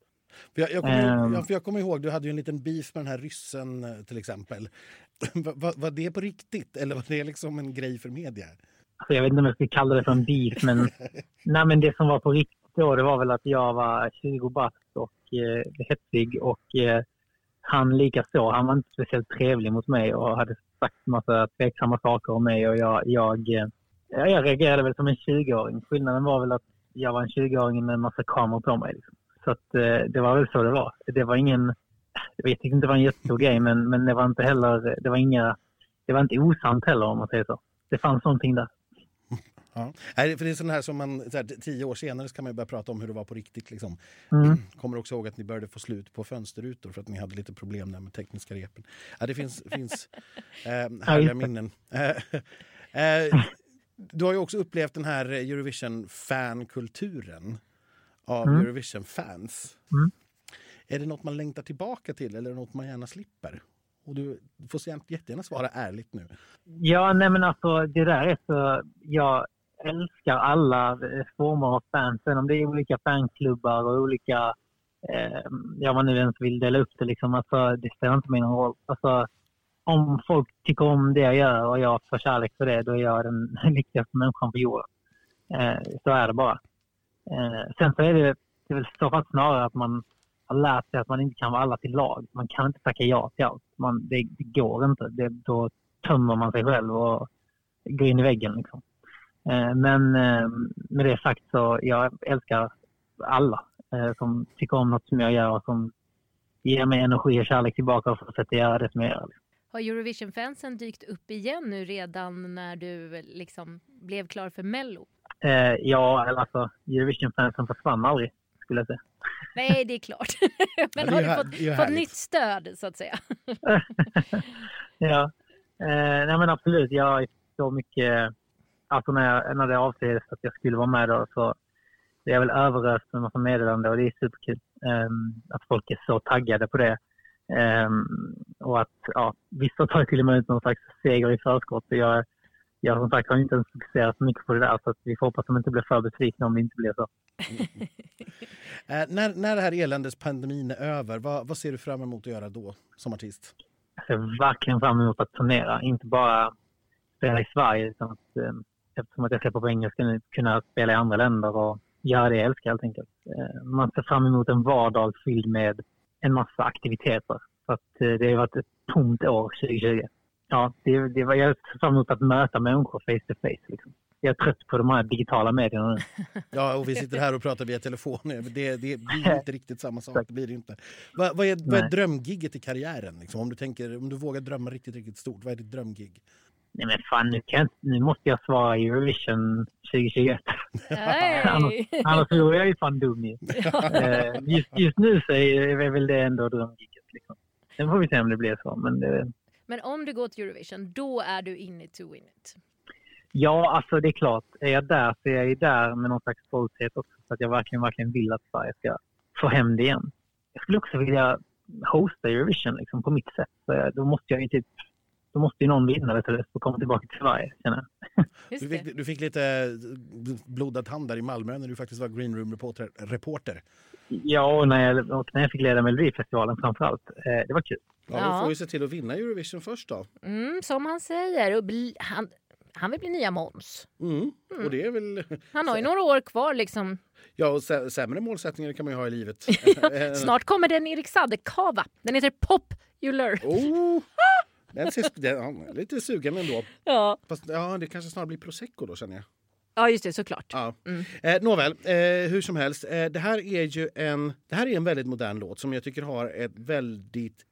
För jag, jag, kommer, um, jag, jag kommer ihåg, du hade ju en liten beef med den här ryssen eh, till exempel. [laughs] var, var det på riktigt eller var det liksom en grej för media? Alltså jag vet inte om jag ska kalla det för en beef men, [laughs] nej, men det som var på riktigt då det var väl att jag var 20 bast och eh, hetsig och eh, han lika så. Han var inte speciellt trevlig mot mig och hade sagt massa tveksamma saker om mig och jag, jag eh, jag reagerade väl som en 20-åring. Skillnaden var väl att jag var en 20-åring med en massa kameror på mig. Liksom. Så att, eh, det var väl så det var. Det var ingen... Jag vet inte det var en jättestor grej, men, men det var inte heller... Det var inga... Det var inte osant heller om man säger så. Det fanns någonting där. Ja. för det är sån här som man, här, tio år senare ska man börja prata om hur det var på riktigt. Liksom. Mm. [clears throat] Kommer också ihåg att ni började få slut på fönsterrutor för att ni hade lite problem där med tekniska repen. Ja, det finns, [laughs] finns eh, härliga minnen. Eh, eh, du har ju också upplevt den här Eurovision-fankulturen av mm. Eurovision-fans. Mm. Är det något man längtar tillbaka till eller något man gärna slipper? Och du får jättegärna svara ärligt nu. Ja, nej men alltså det där är så... Jag älskar alla eh, former av fans. Sen om det är olika fanklubbar och olika... Eh, ja, man nu ens vill dela upp det liksom. Alltså, det spelar inte mig någon roll. Alltså, om folk tycker om det jag gör och jag får kärlek för det, då är jag den [laughs] viktigaste människan på jorden. Eh, så är det bara. Eh, sen så är det, det är väl så fall snarare att man har lärt sig att man inte kan vara alla till lag. Man kan inte tacka ja till allt. Man, det, det går inte. Det, då tömmer man sig själv och går in i väggen. Liksom. Eh, men eh, med det sagt så jag älskar alla eh, som tycker om något som jag gör och som ger mig energi och kärlek tillbaka och fortsätter göra det som jag gör. Har Eurovision-fansen dykt upp igen nu redan när du liksom blev klar för Mello? Eh, ja, alltså Eurovision-fansen försvann aldrig skulle jag säga. Nej, det är klart. [laughs] Men ja, har du fått, fått nytt stöd så att säga? [laughs] ja, eh, nej men absolut. Jag är så mycket, alltså när, jag, när det avslöjades att jag skulle vara med då så är jag väl överöst med massa meddelanden och det är superkul. Eh, att folk är så taggade på det. Um, och att ja, vissa tar till och med ut någon slags seger i förskott. Jag, jag som sagt har inte ens fokuserat så mycket på det där så att vi får hoppas att de inte blir för besvikna om det inte blir så. [laughs] eh, när, när det här eländespandemin är över, vad, vad ser du fram emot att göra då som artist? Jag ser verkligen fram emot att turnera, inte bara spela i Sverige utan att, eh, eftersom att jag släpper på engelska nu, kunna spela i andra länder och göra det jag älskar helt enkelt. Eh, man ser fram emot en vardag fylld med en massa aktiviteter. Så att eh, det har varit ett tomt år 2020. Ja, det, det var, jag ser fram emot att möta människor face to face. Liksom. Jag är trött på de här digitala medierna nu. [laughs] Ja, och vi sitter här och pratar via telefon. Det, det blir inte riktigt samma sak. Det blir det inte. Vad, vad, är, vad är drömgigget i karriären? Liksom? Om, du tänker, om du vågar drömma riktigt, riktigt stort, vad är ditt drömgig? Nej men fan, nu, kan nu måste jag svara Eurovision 2021. annars, annars vore jag ju fan dum ju. Eh, just, just nu så är väl det ändå drömgiget. Liksom. Sen får vi se om det blir så. Men, det... men om du går till Eurovision, då är du in it to win it? Ja, alltså det är klart. Är jag där så är jag ju där med någon slags stolthet också. Så att jag verkligen, verkligen vill att Sverige ska få hem det igen. Jag skulle också vilja hosta Eurovision liksom, på mitt sätt. Så då måste jag ju typ då måste ju någon vinna du, för att komma tillbaka till Sverige. [laughs] Du det. fick, du fick lite eh, blodad hand där i Malmö när du faktiskt var Green Room-reporter. Reporter. Ja, och när jag, och när jag fick leda Melodifestivalen framför allt. Eh, det var kul. Ja, Ja. Du får ju se till att vinna Eurovision först då. Mm, som han säger. Och bli, han, han vill bli nya Måns. Mm. Och det är väl... Han har ju [laughs] några år kvar liksom. Ja, och sä- sämre målsättningar kan man ju ha i livet. [laughs] Snart kommer den Erik Saade-kava. Den heter Popular. Oh, den ser, den, ja, lite sugen ändå. Ja. Fast ja, det kanske snarare blir prosecco då känner jag. ja, just det, såklart. Ja. Mm. Eh, nåväl, eh, hur som helst. Eh, det här är ju en, det här är en väldigt modern låt som jag tycker har ett väldigt...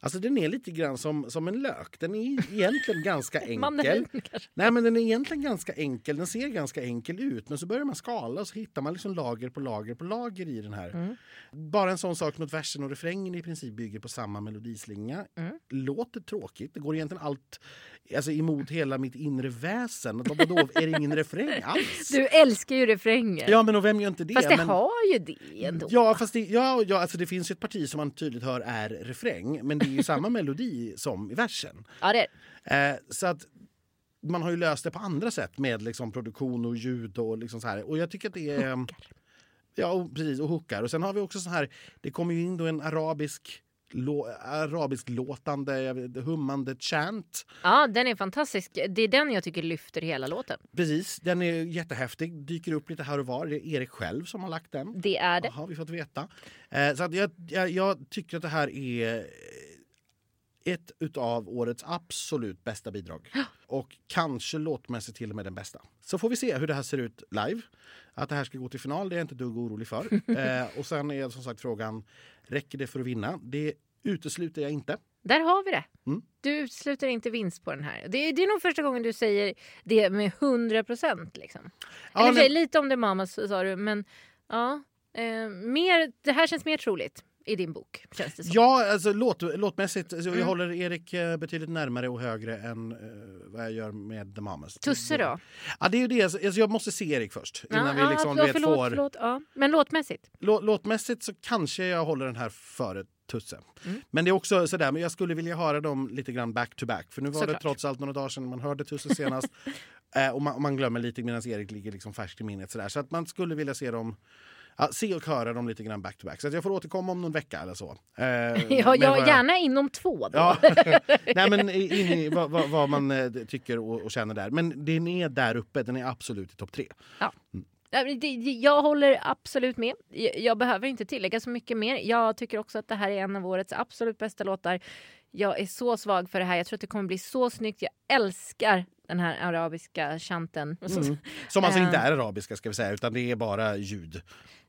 Alltså den är lite grann som, som en lök. Den är egentligen [laughs] ganska enkel. Nej, men den är egentligen ganska enkel. Den ser ganska enkel ut. Men så börjar man skala och så hittar man liksom lager på lager på lager i den här. Mm. Bara en sån sak som att versen och refrängen i princip bygger på samma melodislinga. Mm. Låter tråkigt. Det går egentligen allt alltså, emot hela mitt inre väsen. Vad- Vadå, är det ingen refräng alls? Du älskar ju refränger. Ja, men och vem gör inte det? Fast det men... har ju det ändå. Ja, fast det, ja, ja, alltså det finns ju ett parti som man tydligt hör är refräng, men det är ju samma [laughs] melodi som i versen. Ja, det Eh, så att man har ju löst det på andra sätt med liksom produktion och ljud och liksom så här. Och jag tycker att det är... Ja, och, precis. Och hookar. Och sen har vi också så här, det kommer ju in då en arabisk arabisk låtande, hummande chant. Ja, den är fantastisk. Det är den jag tycker lyfter hela låten. Precis, den är jättehäftig, dyker upp lite här och var. Det är Erik själv som har lagt den. Det är det. har vi fått veta. Eh, så jag, jag, jag tycker att det här är ett utav årets absolut bästa bidrag. Och kanske låtmässigt till och med den bästa. Så får vi se hur det här ser ut live. Att det här ska gå till final det är jag inte dugg orolig för. [laughs] eh, och sen är som sagt frågan, räcker det för att vinna? Det utesluter jag inte. Där har vi det. Mm. Du utesluter inte vinst på den här. Det är, det är nog första gången du säger det med 100 procent. Liksom. Ja, Eller men- lite om det Mamas sa du, men ja. Eh, mer, det här känns mer troligt i din bok. Känns det som. Ja, alltså låt, låtmässigt. Alltså, Mm. Jag håller Erik eh, betydligt närmare och högre än eh, vad jag gör med The Mamas. Tusse då? Ja, det är ju det. Alltså, jag måste se Erik först. Innan ja, vi ja, liksom, förlåt, vet, förlåt, får... förlåt, ja. Men låtmässigt? Lå, låtmässigt så kanske jag håller den här före Tusse. Mm. Men det är också sådär, men jag skulle vilja höra dem lite grann back to back. För nu var det Såklart. trots allt några dagar sedan man hörde Tusse senast. [laughs] eh, och man, man glömmer lite medan Erik ligger liksom färskt i minnet. Sådär. Så att man skulle vilja se dem Ja, se och höra dem lite grann back to back. Så att jag får återkomma om någon vecka eller så. Eh, [laughs] Ja, jag- gärna inom två. Ja. [laughs] Nej, men in i vad, vad, vad man eh, tycker och, och känner där. Men den är där uppe. Den är absolut i topp tre. Ja, det- Jag håller absolut med. Jag- Jag behöver inte tillägga så mycket mer. Jag tycker också att det här är en av årets absolut bästa låtar. Jag är så svag för det här. Jag tror att det kommer bli så snyggt. Jag älskar den här arabiska chanten. Mm. Som alltså Eh. inte är arabiska ska vi säga, utan det är bara ljud.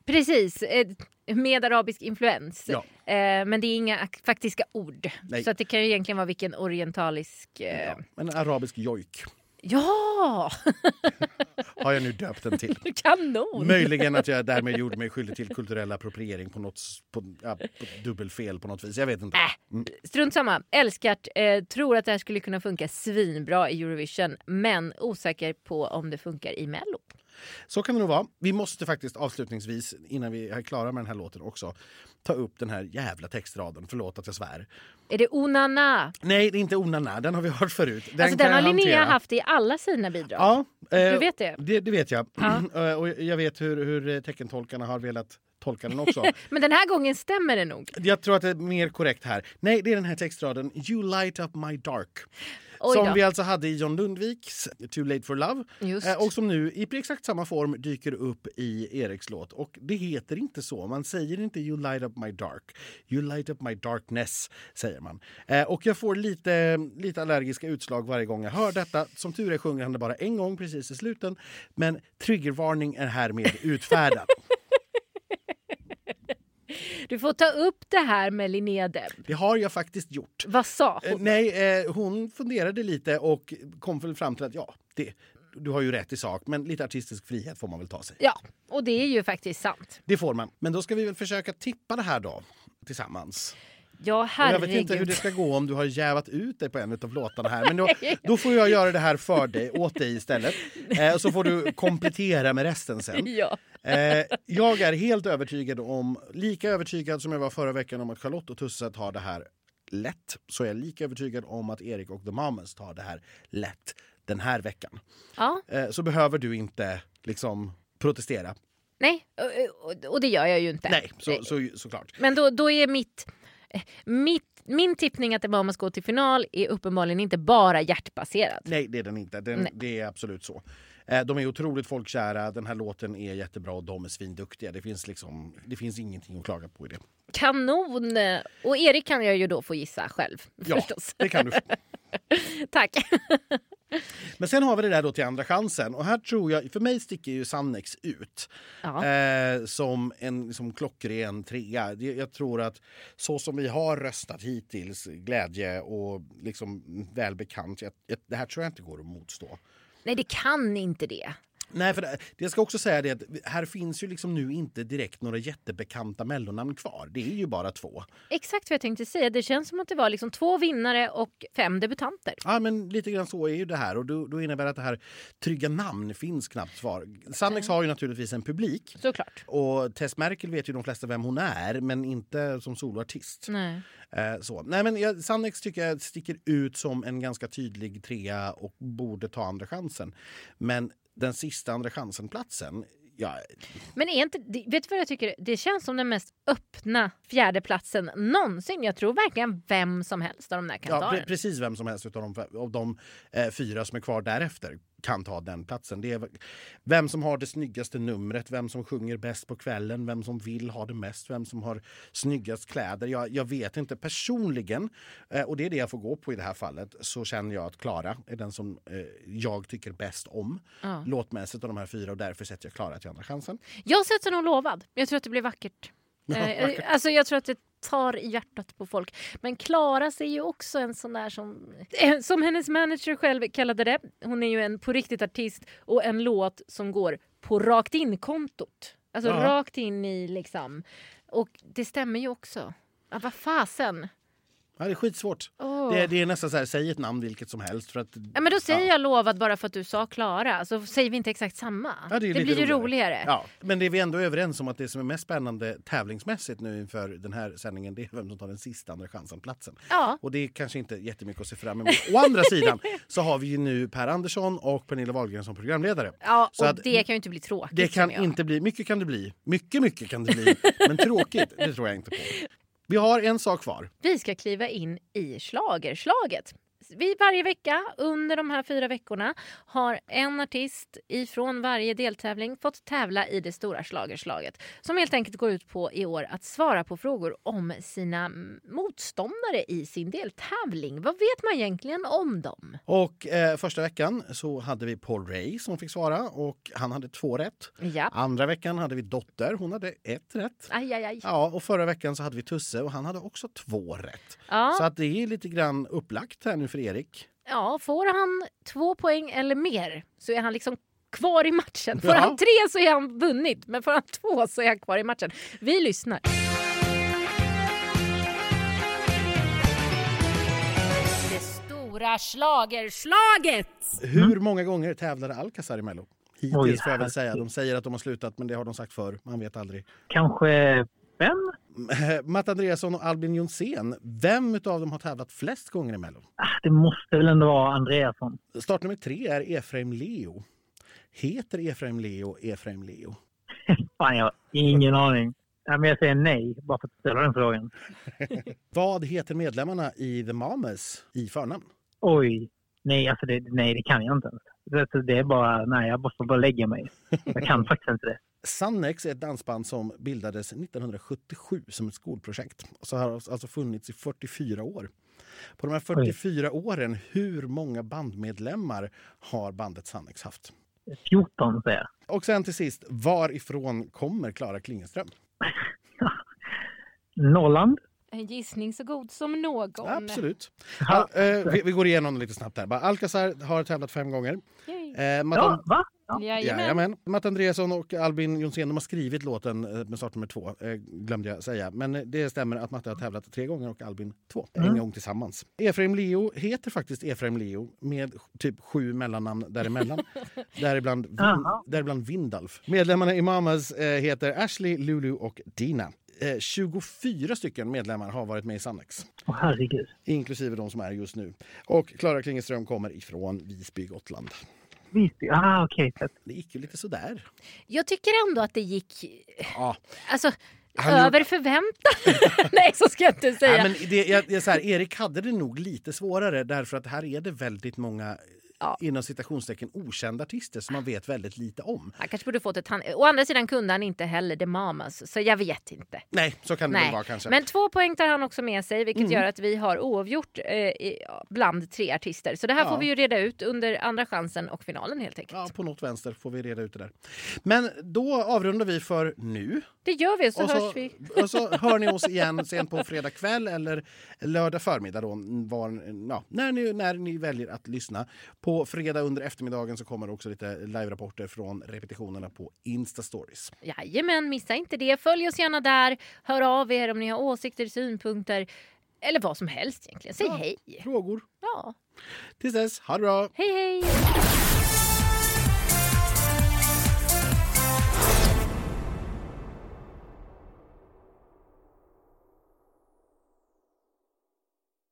Precis, eh, med arabisk influens. Ja. Eh, Men det är inga ak- faktiska ord. Nej. Så det kan ju egentligen vara vilken orientalisk... eh, Ja, en arabisk jojk Ja! har jag nu döpt den till. [laughs] Kanon! Möjligen att jag därmed gjorde mig skyldig till kulturell appropriering på något på, ja, på dubbelfel på något vis. Jag vet inte. Mm. Strunt samma. Älskat. Eh, tror att det här skulle kunna funka svinbra i Eurovision. Men osäker på om det funkar i Mello. Så kan det nog vara. Vi måste faktiskt avslutningsvis, innan vi är klara med den här låten också, ta upp den här jävla textraden. Förlåt att jag svär. Är det Onana? Nej, det är inte Onana. Den har vi hört förut. Den alltså den har Linnea hantera. haft i alla sina bidrag. Ja, eh, Du vet det? Det, det vet jag. Ja. [clears throat] Eh, och jag vet hur, hur teckentolkarna har velat tolka den också. [laughs] Men den här gången stämmer det nog. Jag tror att det är mer korrekt här. Nej, det är den här textraden. You light up my dark. Som vi alltså hade i John Lundviks Too late for love. Just. Eh, och som nu i exakt samma form dyker upp i Eriks låt. Och det heter inte så. Man säger inte You light up my dark. You light up my darkness, säger man. Eh, och jag får lite, lite allergiska utslag varje gång jag hör detta. Som tur är sjunger han det bara en gång precis i sluten. Men triggervarning är härmed utfärdad. [laughs] Du får ta upp det här med Linnea Deb. det har jag faktiskt gjort. Vad sa Eh, hon? nej, eh, hon funderade lite och kom väl fram till att ja, det, du har ju rätt i sak, men lite artistisk frihet får man väl ta sig. Ja, och det är ju faktiskt sant. Det får man. Men då ska vi väl försöka tippa det här då tillsammans. Ja, herregud. jag vet inte hur det ska gå om du har jävat ut dig på en av låtarna här. Men då, [laughs] då får jag göra det här för dig, åt dig istället. [laughs] Eh, så får du komplettera med resten sen. Ja. Eh, jag är helt övertygad om, lika övertygad som jag var förra veckan om att Charlotte och Tusse tar det här lätt så är jag lika övertygad om att Erik och The Mamas tar det här lätt den här veckan. Ja, Eh, så behöver du inte liksom protestera. nej, och, det gör jag ju inte. Nej, så, så, såklart. Men då, då är mitt, eh, mitt, min tippning att The Mamas går till final är uppenbarligen inte bara hjärtbaserad. Nej, det är den inte. Den. Det är absolut så. Eh, De är otroligt folkkära, den här låten är jättebra och de är svinduktiga. Det finns, liksom, det finns ingenting att klaga på i det. Kanon! Och Erik kan jag ju då få gissa själv Ja, förstås. det kan du. [laughs] Tack! [laughs] Men sen har vi det där då till andra chansen. Och här tror jag, för mig sticker ju Sannex ut Ja. eh, som en liksom, klockren trea. Jag tror att så som vi har röstat hittills, glädje och liksom välbekant, jag, jag, det här tror jag inte går att motstå. Nej, det kan inte det. Nej, för det, det ska också säga det att här finns ju liksom nu inte direkt några jättebekanta mellonnamn kvar. Det är ju bara två. Exakt vad jag tänkte säga. Det känns som att det var liksom två vinnare och fem debutanter. Ja, men lite grann så är ju det här och då, då innebär att det här trygga namn finns knappt kvar. Sannex har ju naturligtvis en publik Såklart. och Tess Merkel vet ju de flesta vem hon är men inte som soloartist. Nej. Eh, så. Nej, men jag, Sannex tycker jag sticker ut som en ganska tydlig trea och borde ta andra chansen. Men den sista andra chansen-platsen, ja, Men är inte, vet du vad jag tycker? Det känns som den mest öppna fjärdeplatsen någonsin. Jag tror verkligen vem som helst av de där kan ja precis vem som helst av de, av de eh, fyra som är kvar därefter kan ta den platsen. Det är vem som har det snyggaste numret, vem som sjunger bäst på kvällen, vem som vill ha det mest, vem som har snyggast kläder. Jag, jag vet inte. Personligen, eh, och det är det jag får gå på i det här fallet, så känner jag att Klara är den som eh, jag tycker bäst om Ja. låtmässigt av de här fyra och därför sätter jag Klara till andra chansen. Jag sätter nog lovad. Jag tror att det blir vackert. [laughs] Eh, alltså jag tror att det tar i hjärtat på folk. Men Klara är ju också en sån där som, eh, som hennes manager själv kallade det. Hon är ju en på riktigt artist och en låt som går på rakt in-kontot. Alltså Ja. rakt in i liksom. Och det stämmer ju också. Ja, vad fasen. Ja, det är skitsvårt. Åh. Det, det är nästan så här, säg ett namn vilket som helst. För att, Ja, men då säger Ja. jag lovad bara för att du sa Klara. Så säger vi inte exakt samma. Ja, det lite blir ju roligare. Ja, men det är vi ändå överens om att det som är mest spännande tävlingsmässigt nu inför den här sändningen det är vem som tar den sista andra chansen-platsen. Ja. Och det är kanske inte jättemycket att se fram emot. Å andra sidan så har vi ju nu Per Andersson och Pernilla Wahlgren som programledare. Ja, Så och att det kan ju inte bli tråkigt. Det kan inte bli, mycket kan det bli. Mycket, mycket kan det bli. Men tråkigt, det tror jag inte på. Vi har en sak kvar. Vi ska kliva in i schlagerslaget. Vi varje vecka under de här fyra veckorna har en artist ifrån varje deltävling fått tävla i det stora schlagerslaget som helt enkelt går ut på i år att svara på frågor om sina motståndare i sin deltävling. Vad vet man egentligen om dem? Och eh, första veckan så hade vi Paul Ray som fick svara och han hade två rätt. Ja. Andra veckan hade vi Dotter, hon hade ett rätt. Aj, aj, aj. Ja, och förra veckan så hade vi Tusse och han hade också två rätt. Ja. Så att det är lite grann upplagt här nu för Erik. Ja, får han två poäng eller mer så är han liksom kvar i matchen. Får Ja. han tre så är han vunnit, men får han två så är han kvar i matchen. Vi lyssnar. Det stora schlagerslaget! Hur många gånger tävlade Alcazar i Mello? Hittills Oj, får jag väl säga. De säger att de har slutat men det har de sagt förr. Man vet aldrig. Kanske fem? [laughs] Matt Andreasson och Albin Jonsén, vem av dem har tävlat flest gånger i Mello? Ah, Det måste väl ändå vara Andreasson. Startnummer tre är Efraim Leo. Heter Efraim Leo Efraim Leo? [laughs] Fan, jag har ingen aning. Ja, men jag säger nej, bara för att ställa den frågan. [laughs] Vad heter medlemmarna i The Mamas i förnamn? Oj. Nej, alltså det, nej, det kan jag inte ens. Det, det är bara, nej, jag måste bara lägga mig. Jag kan faktiskt inte det. Sannex är ett dansband som bildades 1977 som ett skolprojekt. Och så har alltså funnits i 44 år. På de här 44 åren, hur många bandmedlemmar har bandet Sannex haft? 14 säger jag. Och sen till sist, varifrån kommer Klara Klingenström? [laughs] Norrland? En gissning så god som någon. Absolut. Al- eh, vi, vi går igenom lite snabbt här. Alcazar har tävlat fem gånger. Eh, Matt, Ja, va? Ja. Jajamän. Jajamän. Matt Andreasson och Albin Jonsén de har skrivit låten eh, med startnummer två, eh, glömde jag säga. Men eh, det stämmer att Matte har tävlat tre gånger och Albin två. En gång tillsammans. Efraim Leo heter faktiskt Efraim Leo med typ sju mellannamn däremellan. [laughs] däribland, vin, däribland Vindalf. Medlemmarna i Mamas eh, heter Ashley, Lulu och Dina. eh, 24 stycken medlemmar har varit med i Sannex. Åh herregud. Inklusive de som är just nu. Och Klara Klingeström kommer ifrån Visby, Gotland. Visby. Ah, okej. Okay. Det gick ju lite sådär. Jag tycker ändå att det gick... Ja. Alltså, Han över förväntan. [laughs] Nej, så ska jag inte säga. Ja, men det, jag, jag, så här, Erik hade det nog lite svårare därför att här är det väldigt många Ja. inom citationstecken okända artister som man vet väldigt lite om. Han kanske borde fått ett hand... Å andra sidan kunde han inte heller The Mamas, så jag vet inte. Nej, så kan det väl Nej. vara kanske. Men två poäng tar han också med sig vilket Mm. gör att vi har oavgjort eh, bland tre artister. Så det här Ja. får vi ju reda ut under andra chansen och finalen helt enkelt. Ja, på något vänster får vi reda ut det där. Men då avrundar vi för nu. Det gör vi så och, hörs så, vi. [laughs] och så hör ni oss igen sen på fredag kväll eller lördag förmiddag då, var, ja, när, ni, när ni väljer att lyssna. På fredag under eftermiddagen så kommer det också lite live-rapporter från repetitionerna på Insta-stories. Jajamän, missa inte det. Följ oss gärna där. Hör av er om ni har åsikter, synpunkter eller vad som helst egentligen. Säg Ja. hej. Frågor. Ja. Tills dess, ha det bra! Hej hej!